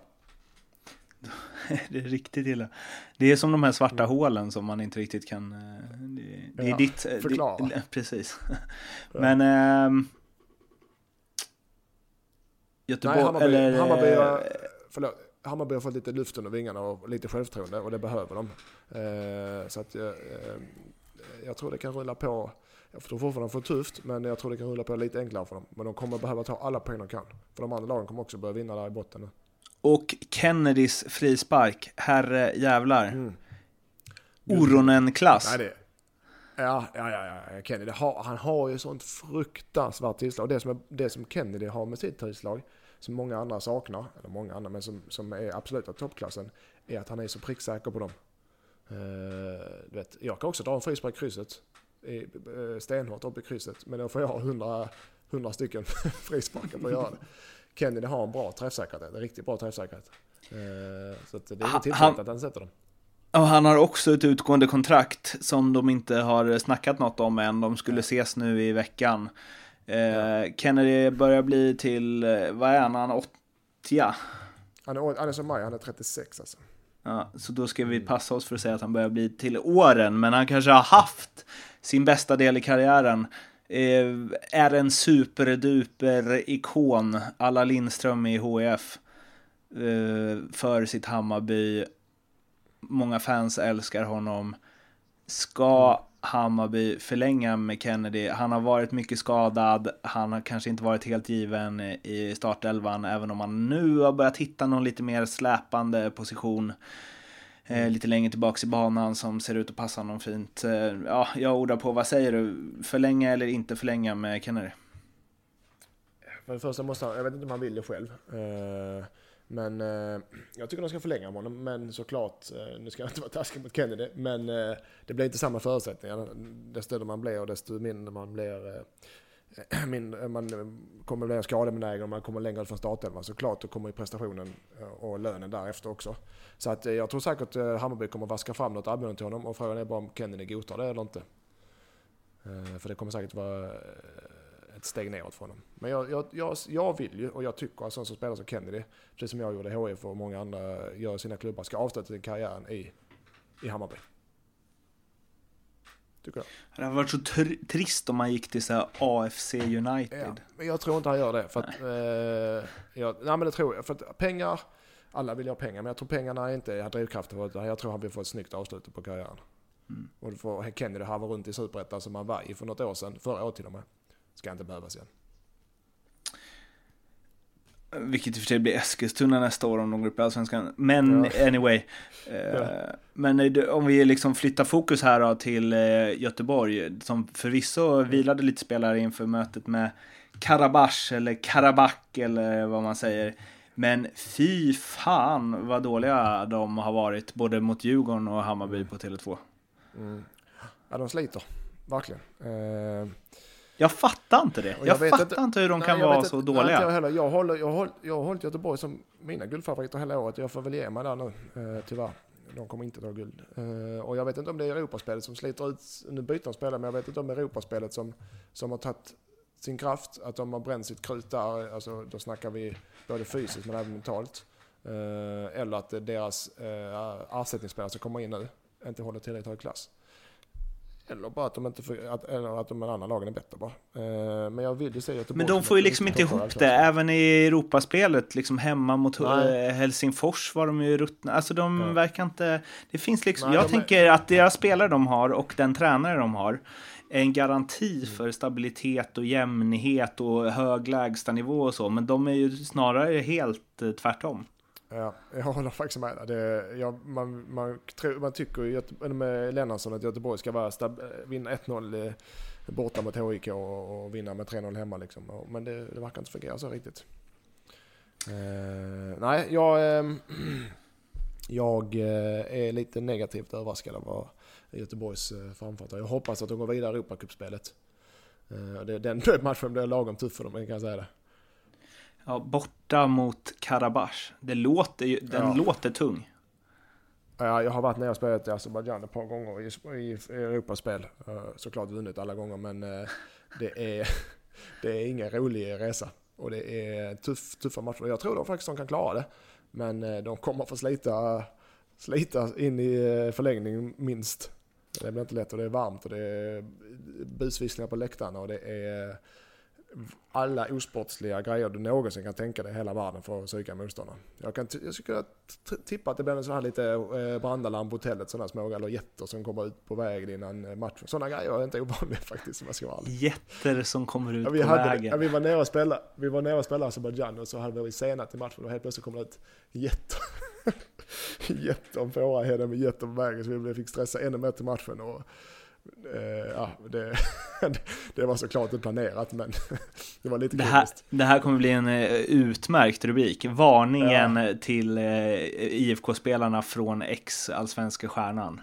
det är riktigt illa. Det är som de här svarta hålen som man inte riktigt kan... Eh, eh, Det, är Ja, ditt... eh, förklara. Det, precis. Men... ehm, Göteborg, Nej, Hammarby, eller... Hammarby, eh, har, förlåt, Hammarby har fått lite luft under vingarna och lite självförtroende och det behöver de. Eh, så att, eh, eh, jag tror det kan rulla på. Jag tror fortfarande de får tufft, men jag tror det kan rulla på lite enklare för dem. Men de kommer behöva ta alla poäng de kan. För de andra lagen kommer också börja vinna där i botten nu. Och Kennedys frispark, herre jävlar. Mm. Oronen-klass. Nej, det, ja, ja, ja, ja, Kennedy har, han har ju sånt fruktansvärt tillslag. Det som, är, det som Kennedy har med sitt tillslag, som många andra saknar, eller många andra, men som, som är absoluta toppklassen, är att han är så pricksäker på dem. Uh, du vet, jag kan också dra en frispark i krysset, i, eh, stenhårt upp i krysset, men då får jag ha 100, 100 stycken frisparkar för att göra det. Kennedy har en bra träffsäkerhet, en riktigt bra träffsäkerhet. Uh, så det är inget tillfälligt att han sätter dem. Och han har också ett utgående kontrakt som de inte har snackat något om än. De skulle ses nu i veckan. Eh, Kennedy börjar bli till, eh, vad är han, han är 80? Han är, han är som mig, han är 36 alltså. Ja, så då ska vi passa oss för att säga att han börjar bli till åren, men han kanske har haft sin bästa del i karriären. Eh, är en superduper ikon, alla Lindström i HIF, eh, för sitt Hammarby. Många fans älskar honom. Ska Hammarby förlänga med Kennedy? Han har varit mycket skadad, han har kanske inte varit helt given i startelvan, även om han nu har börjat hitta någon lite mer släpande position. Eh, lite längre tillbaks i banan som ser ut att passa honom fint. Eh, ja, jag ordar på, vad säger du? Förlänga eller inte förlänga med Kennedy? För det första måste han, jag vet inte om han vill det själv. Eh, men eh, jag tycker de ska förlänga med honom. Men såklart, eh, nu ska jag inte vara taskig mot Kennedy, men eh, det blir inte samma förutsättningar. Desto större man blir och desto mindre man blir eh, mindre, eh, man kommer bli skadebenägen och man kommer längre från startelvan. Såklart, då kommer ju prestationen eh, och lönen därefter också. Så att eh, jag tror säkert eh, Hammarby kommer vaska fram något erbjudande till honom och frågan är bara om Kennedy godtar det eller inte. För det kommer säkert vara ett steg neråt för honom. Men jag, jag, jag, jag vill ju, och jag tycker att sån som spelar som Kennedy, precis som jag gjorde i HIF och många andra gör i sina klubbar, ska avsluta sin karriären i, i Hammarby. Tycker jag. Det hade varit så tr- trist om man gick till så AFC Ja, United. men jag tror inte han gör det. För att, eh, jag, nej men det tror jag. För att pengar, alla vill ha pengar, men jag tror pengarna är inte är drivkraften. för det. Jag tror han vill få ett snyggt avslut på karriären. Mm. Och då får Kennedy harva runt i Superettan som han var i för något år sedan, förra året till och med. Ska inte behövas igen. Vilket i och för sig blir Eskilstuna nästa år om de går upp i Allsvenskan. Men Ja. anyway. Eh, Ja. Men eh, om vi liksom flyttar fokus här då till eh, Göteborg. Som förvisso vilade lite spelare inför mötet med Karabach eller Karabach eller vad man säger. Men fy fan vad dåliga de har varit både mot Djurgården och Hammarby på Tele2. Mm. Ja, de sliter. Verkligen. Eh, Jag fattar inte det. Jag, jag fattar inte- inte hur de nej, kan vara så inte- nej, dåliga. inte Jag, heller. jag, håller, jag, håller, jag har hållit Göteborg som mina guldfavoriter hela året. Jag får väl ge mig där nu, eh, tyvärr. De kommer inte ta guld. Eh, och jag vet inte om det är Europaspelet som sliter ut, nu byter de spelare, men jag vet inte om det är Europaspelet som, som har tagit sin kraft, att de har bränt sitt krut där. Alltså, då snackar vi både fysiskt men även mentalt. Eh, eller att deras eh, ersättningsspelare som kommer in nu inte håller tillräckligt hög klass. Eller bara att de inte får, att, eller att de andra lagen är bättre bara. Eh, men jag vill ju se Göteborg Men de får ju liksom inte ihop det. Även i Europaspelet, liksom hemma mot Nej. eh, Helsingfors var de ju ruttna. Alltså de Ja. verkar inte... Det finns liksom... Nej, jag de är- tänker att deras spelare de har och den tränare de har är en garanti Mm. för stabilitet och jämnhet och hög lägstanivå och så. Men de är ju snarare helt eh, tvärtom. Ja, jag håller faktiskt med. Det, ja, man, man, tror, man tycker ju med Lennartsson att Göteborg ska vara stab, eh, vinna 1-0 eh, borta mot HIK och, och vinna med 3-0 hemma. Liksom. Men det, det verkar inte fungera så riktigt. Eh, nej, jag, ehm, eh, Jag är lite negativt överraskad av Göteborgs eh, framfart. Jag hoppas att de går vidare i Europacupspelet. Eh, den matchen blir lagom tuff för dem, kan jag säga det. Ja, borta mot Karabach. Det låter ju, den ja. låter tung. Ja, jag har varit nere och spelat i Azerbajdzjan ett par gånger i, i Europaspel. Såklart vunnit alla gånger, men det är, det är ingen rolig resa. Och det är tuff, tuffa matcher. Jag tror de faktiskt de kan klara det. Men de kommer få slita, slita in i förlängning minst. Det blir inte lätt och det är varmt och det är busvisslingar på läktarna och det är alla osportsliga grejer du någonsin kan tänka dig i hela världen för att psyka motståndaren. Jag, kan jag skulle tippa att det blir en sån här lite eh, brandalarm på hotellet, sådana små eller jätter som kommer ut på vägen innan eh, matchen. Sådana grejer är inte ovanliga faktiskt om jag ska vara ärlig. Jätter som kommer ut ja, vi på hade, vägen? Ja, vi var nere och spelade, vi var nere och spelade Azerbajdzjan och så hade vi senat i matchen och helt plötsligt kom det ut jätter. jätter om Fårahedden med jätter på vägen så vi fick stressa ännu mer till matchen. Och, eh, ja, det, det var såklart inte planerat men det var lite det här, det här kommer bli en uh, utmärkt rubrik. Varningen ja. till uh, IFK-spelarna från ex-allsvenska stjärnan.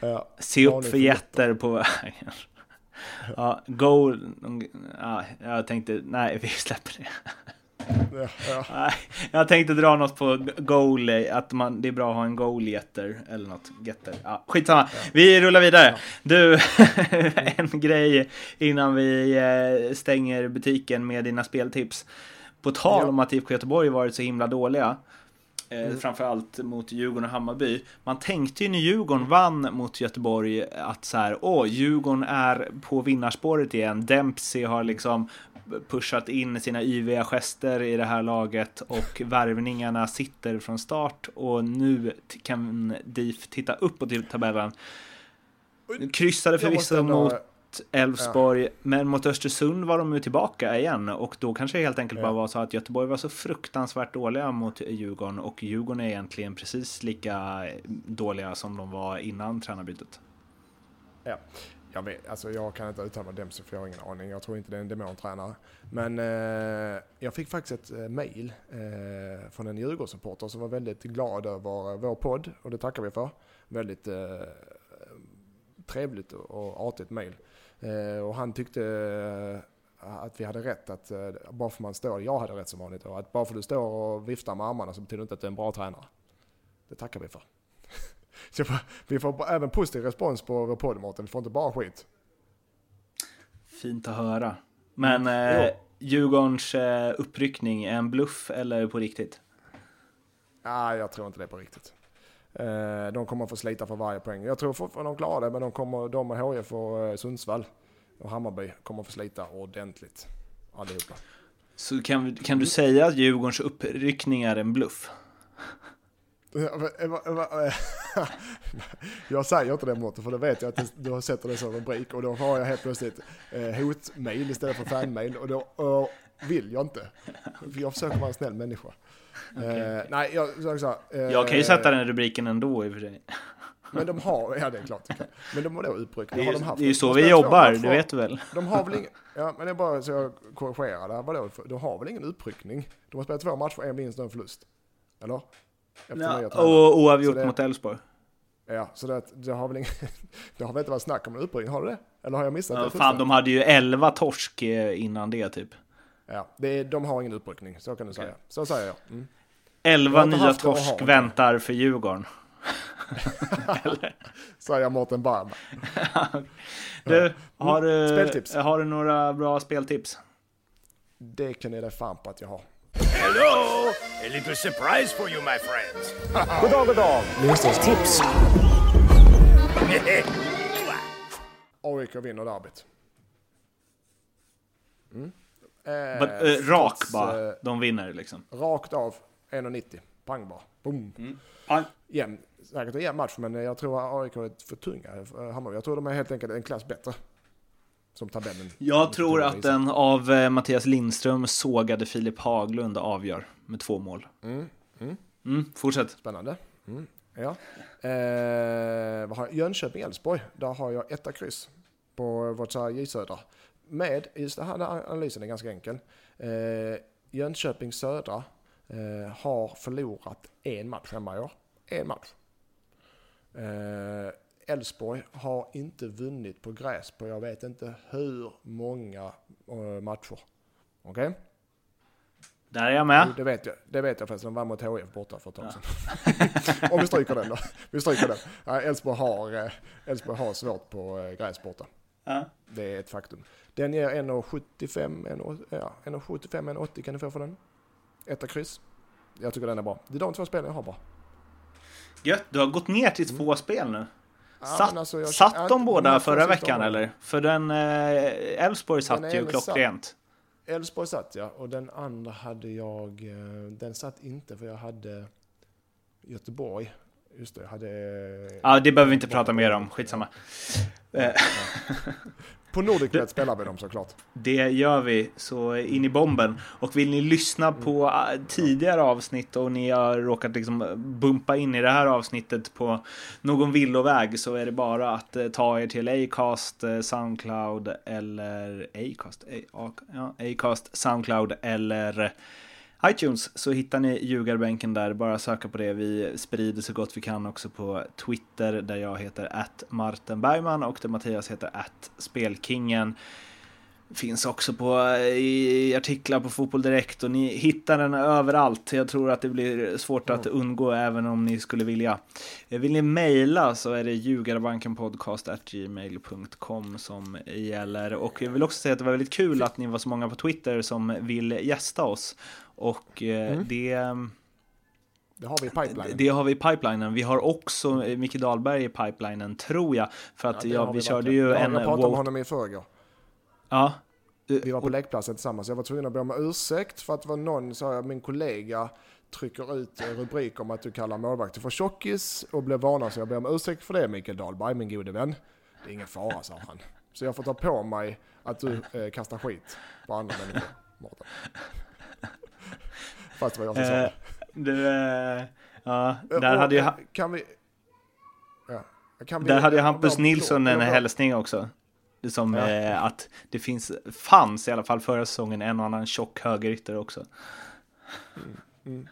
Ja, Se upp för jätter på vägen. Ja, go... Ja, jag tänkte, nej vi släpper det. Ja, ja. Jag tänkte dra något på goal, att man, det är bra att ha en goal-getter eller något. Getter. Ja, skitsamma, ja. vi rullar vidare. Du, en grej innan vi eh, stänger butiken med dina speltips. På tal om att IFK Göteborg varit så himla dåliga. Eh, mm. Framförallt mot Djurgården och Hammarby. Man tänkte ju när Djurgården vann mot Göteborg att så här, åh, Djurgården är på vinnarspåret igen. Dempsey har liksom pushat in sina yviga gester i det här laget och värvningarna sitter från start och nu kan DIF titta uppåt i tabellen. Kryssade förvisso mot Elfsborg, ja. men mot Östersund var de ju tillbaka igen och då kanske det helt enkelt ja. bara var så att Göteborg var så fruktansvärt dåliga mot Djurgården och Djurgården är egentligen precis lika dåliga som de var innan tränarbytet. Ja, jag vet, alltså jag kan inte uttala mig om Dempsey för jag har ingen aning. Jag tror inte det är en demontränare. Men eh, jag fick faktiskt ett eh, mail eh, från en Djurgårdssupporter som var väldigt glad över eh, vår podd och det tackar vi för. Väldigt eh, trevligt och artigt mail. Eh, och han tyckte eh, att vi hade rätt att eh, bara för man står, jag hade rätt som vanligt, och att bara för du står och viftar med armarna så betyder det inte att du är en bra tränare. Det tackar vi för. Så får, vi får även positiv respons på vår podd Mårten, vi får inte bara skit. Fint att höra. Men mm. eh, Djurgårdens eh, uppryckning, är en bluff eller på riktigt? Nej, jag tror inte det är på riktigt. Eh, de kommer få slita för varje poäng. Jag tror fortfarande de klarar det, men de, kommer, de och HIF och eh, Sundsvall och Hammarby kommer få slita ordentligt. Allihopa. Så kan, kan du säga att Djurgårdens uppryckning är en bluff? Jag säger inte det Mårten, för det vet jag att du har sett det som rubrik och då har jag helt plötsligt hotmail istället för fanmail och då och vill jag inte. För jag försöker vara en snäll människa. Okay. Nej, jag, så, så, eh, jag kan ju sätta den rubriken ändå i och för sig. Men de har, ja det är klart Men de har då utryckning. Det är, de haft, det är ju så vi jobbar, det vet du väl? De har väl ingen, ja men det är bara så jag korrigerar där. Vadå, de har väl ingen utryckning? De har spelat två matcher, en vinst och en förlust. Eller? Ja, och oavgjort mot Elfsborg. Ja, så det, det, har väl ingen, det har väl inte varit snack om en uppryckning, har det? Eller har jag missat ja, det? Fan, de hade ju 11 torsk eh, innan det typ. Ja, det, de har ingen uppryckning, så kan du säga. Så säger jag. Mm. 11 nya torsk väntar för Djurgården. Säger Mårten Barm. du, har du, speltips. har du några bra speltips? Det kan jag dig fan på att jag har. Hello! A little surprise for you, my friends. god dag, god dag. Tips. AIK vinner derbyt. Mm. Eh, But, uh, rak bara, uh, de vinner liksom. Rakt av, 1,90. Pang bara. Boom. Mm. Pang. Jämn, säkert en jämn match, men jag tror AIK är för tunga. Hammarby. Jag tror de är helt enkelt en klass bättre som tabellen. Jag tror att den av eh, Mattias Lindström sågade Filip Haglund avgör med två mål. Mm. Mm. Mm, fortsätt. Spännande. Mm. Ja. Eh, vad har jag? Jönköping-Elfsborg. Där har jag etta kryss på vårt J Södra. Med, just det här analysen är ganska enkel. Eh, Jönköping Södra eh, har förlorat en match hemma i år. en match. Eh, Elfsborg har inte vunnit på gräs på jag vet inte hur många eh, matcher. Okej? Där är jag med. Jo, Det vet jag, det vet jag förresten. De vann mot HIF borta för ett tag sedan. Om vi stryker den då. Vi stryker den. Elfsborg har, eh, har svårt på eh, gräs borta. Ja. Det är ett faktum. Den ger 1,75, 1,80 ja, 1,75, 1,80 kan du få för den. Etta kryss. Jag tycker den är bra. Det är de två spelen jag har bara. Gött, du har gått ner till två spel nu. Ja, Satt, alltså, jag- satt ja, de båda förra veckan eller? För den eh, Elfsborg satt Den ju satt. klockrent. Elfsborg satt jag och den andra hade jag, eh, den satt inte för jag hade Göteborg. Just det, jag hade... Ja, det behöver vi inte prata mer om. Skitsamma. Eh, På Nordicbet spelar vi dem såklart. Det gör vi, så in i bomben. Och vill ni lyssna på äh, tidigare avsnitt och ni har råkat liksom bumpa in i det här avsnittet på någon villoväg så är det bara att eh, ta er till Acast, eh, Soundcloud eller Acast, Acast, Soundcloud eller iTunes så hittar ni ljugarbänken där, bara söka på det. Vi sprider så gott vi kan också på Twitter där jag heter att Martin Bergman och där Mattias heter att Spelkingen. Finns också på, i artiklar på Fotboll Direkt och ni hittar den överallt. Jag tror att det blir svårt att undgå även om ni skulle vilja. Vill ni mejla så är det ljugarbankenpodcast.gmail.com som gäller. Och jag vill också säga att det var väldigt kul att ni var så många på Twitter som vill gästa oss. Och eh, Mm. det... Det har vi i pipelinen. Det har vi i pipelinen. Vi har också eh, Micke Dahlberg i pipelinen, tror jag. För att det ja, har vi, körde ju ja, en Jag pratade med honom i förrgår. Ja. Vi var på lekplatsen tillsammans. Jag var tvungen att be om ursäkt för att det var någon, sa jag, min kollega trycker ut en rubrik om att du kallar målvakter för tjockis och blev varnad så jag ber om ursäkt för det Mikael Dahlberg, min gode vän. Det är ingen fara, sa han. Så jag får ta på mig att du eh, kastar skit på andra människor, Mårten. Fast det var jag som sa Eh, du, eh, ja, Eh, där hade ju, Kan vi... Ja. Kan vi där hade ju Hampus Nilsson en hälsning också. Det som Ja. eh, att det finns, fanns i alla fall förra säsongen en och annan tjock högerytter också. Mm.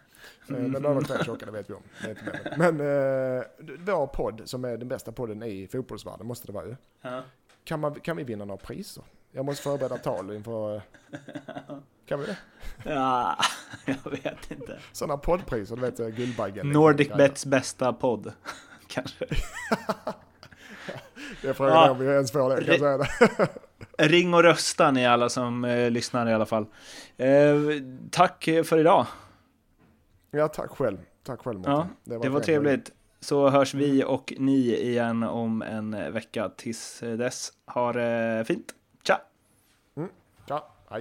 Eh, Men de var två tjocka, det vet vi om. Är. Men eh, vår podd, som är den bästa podden i fotbollsvärlden, måste det vara ju. Ja. Kan, man, kan vi vinna några priser? Jag måste förbereda tal inför... eh, Kan vi det? ja, jag vet inte. Sådana poddpriser, du vet eh, Guldbaggen. Nordic. Bets bästa podd. Kanske. Det är frågan Ja. om vi ens får det, kan jag säga det. Ring och rösta ni alla som eh, lyssnar i alla fall. Eh, tack för idag. Ja, tack själv. Tack själv Mårten. Ja, det var trevligt. Så hörs vi och ni igen om en vecka. Tills dess, ha det fint. Tja! Ja,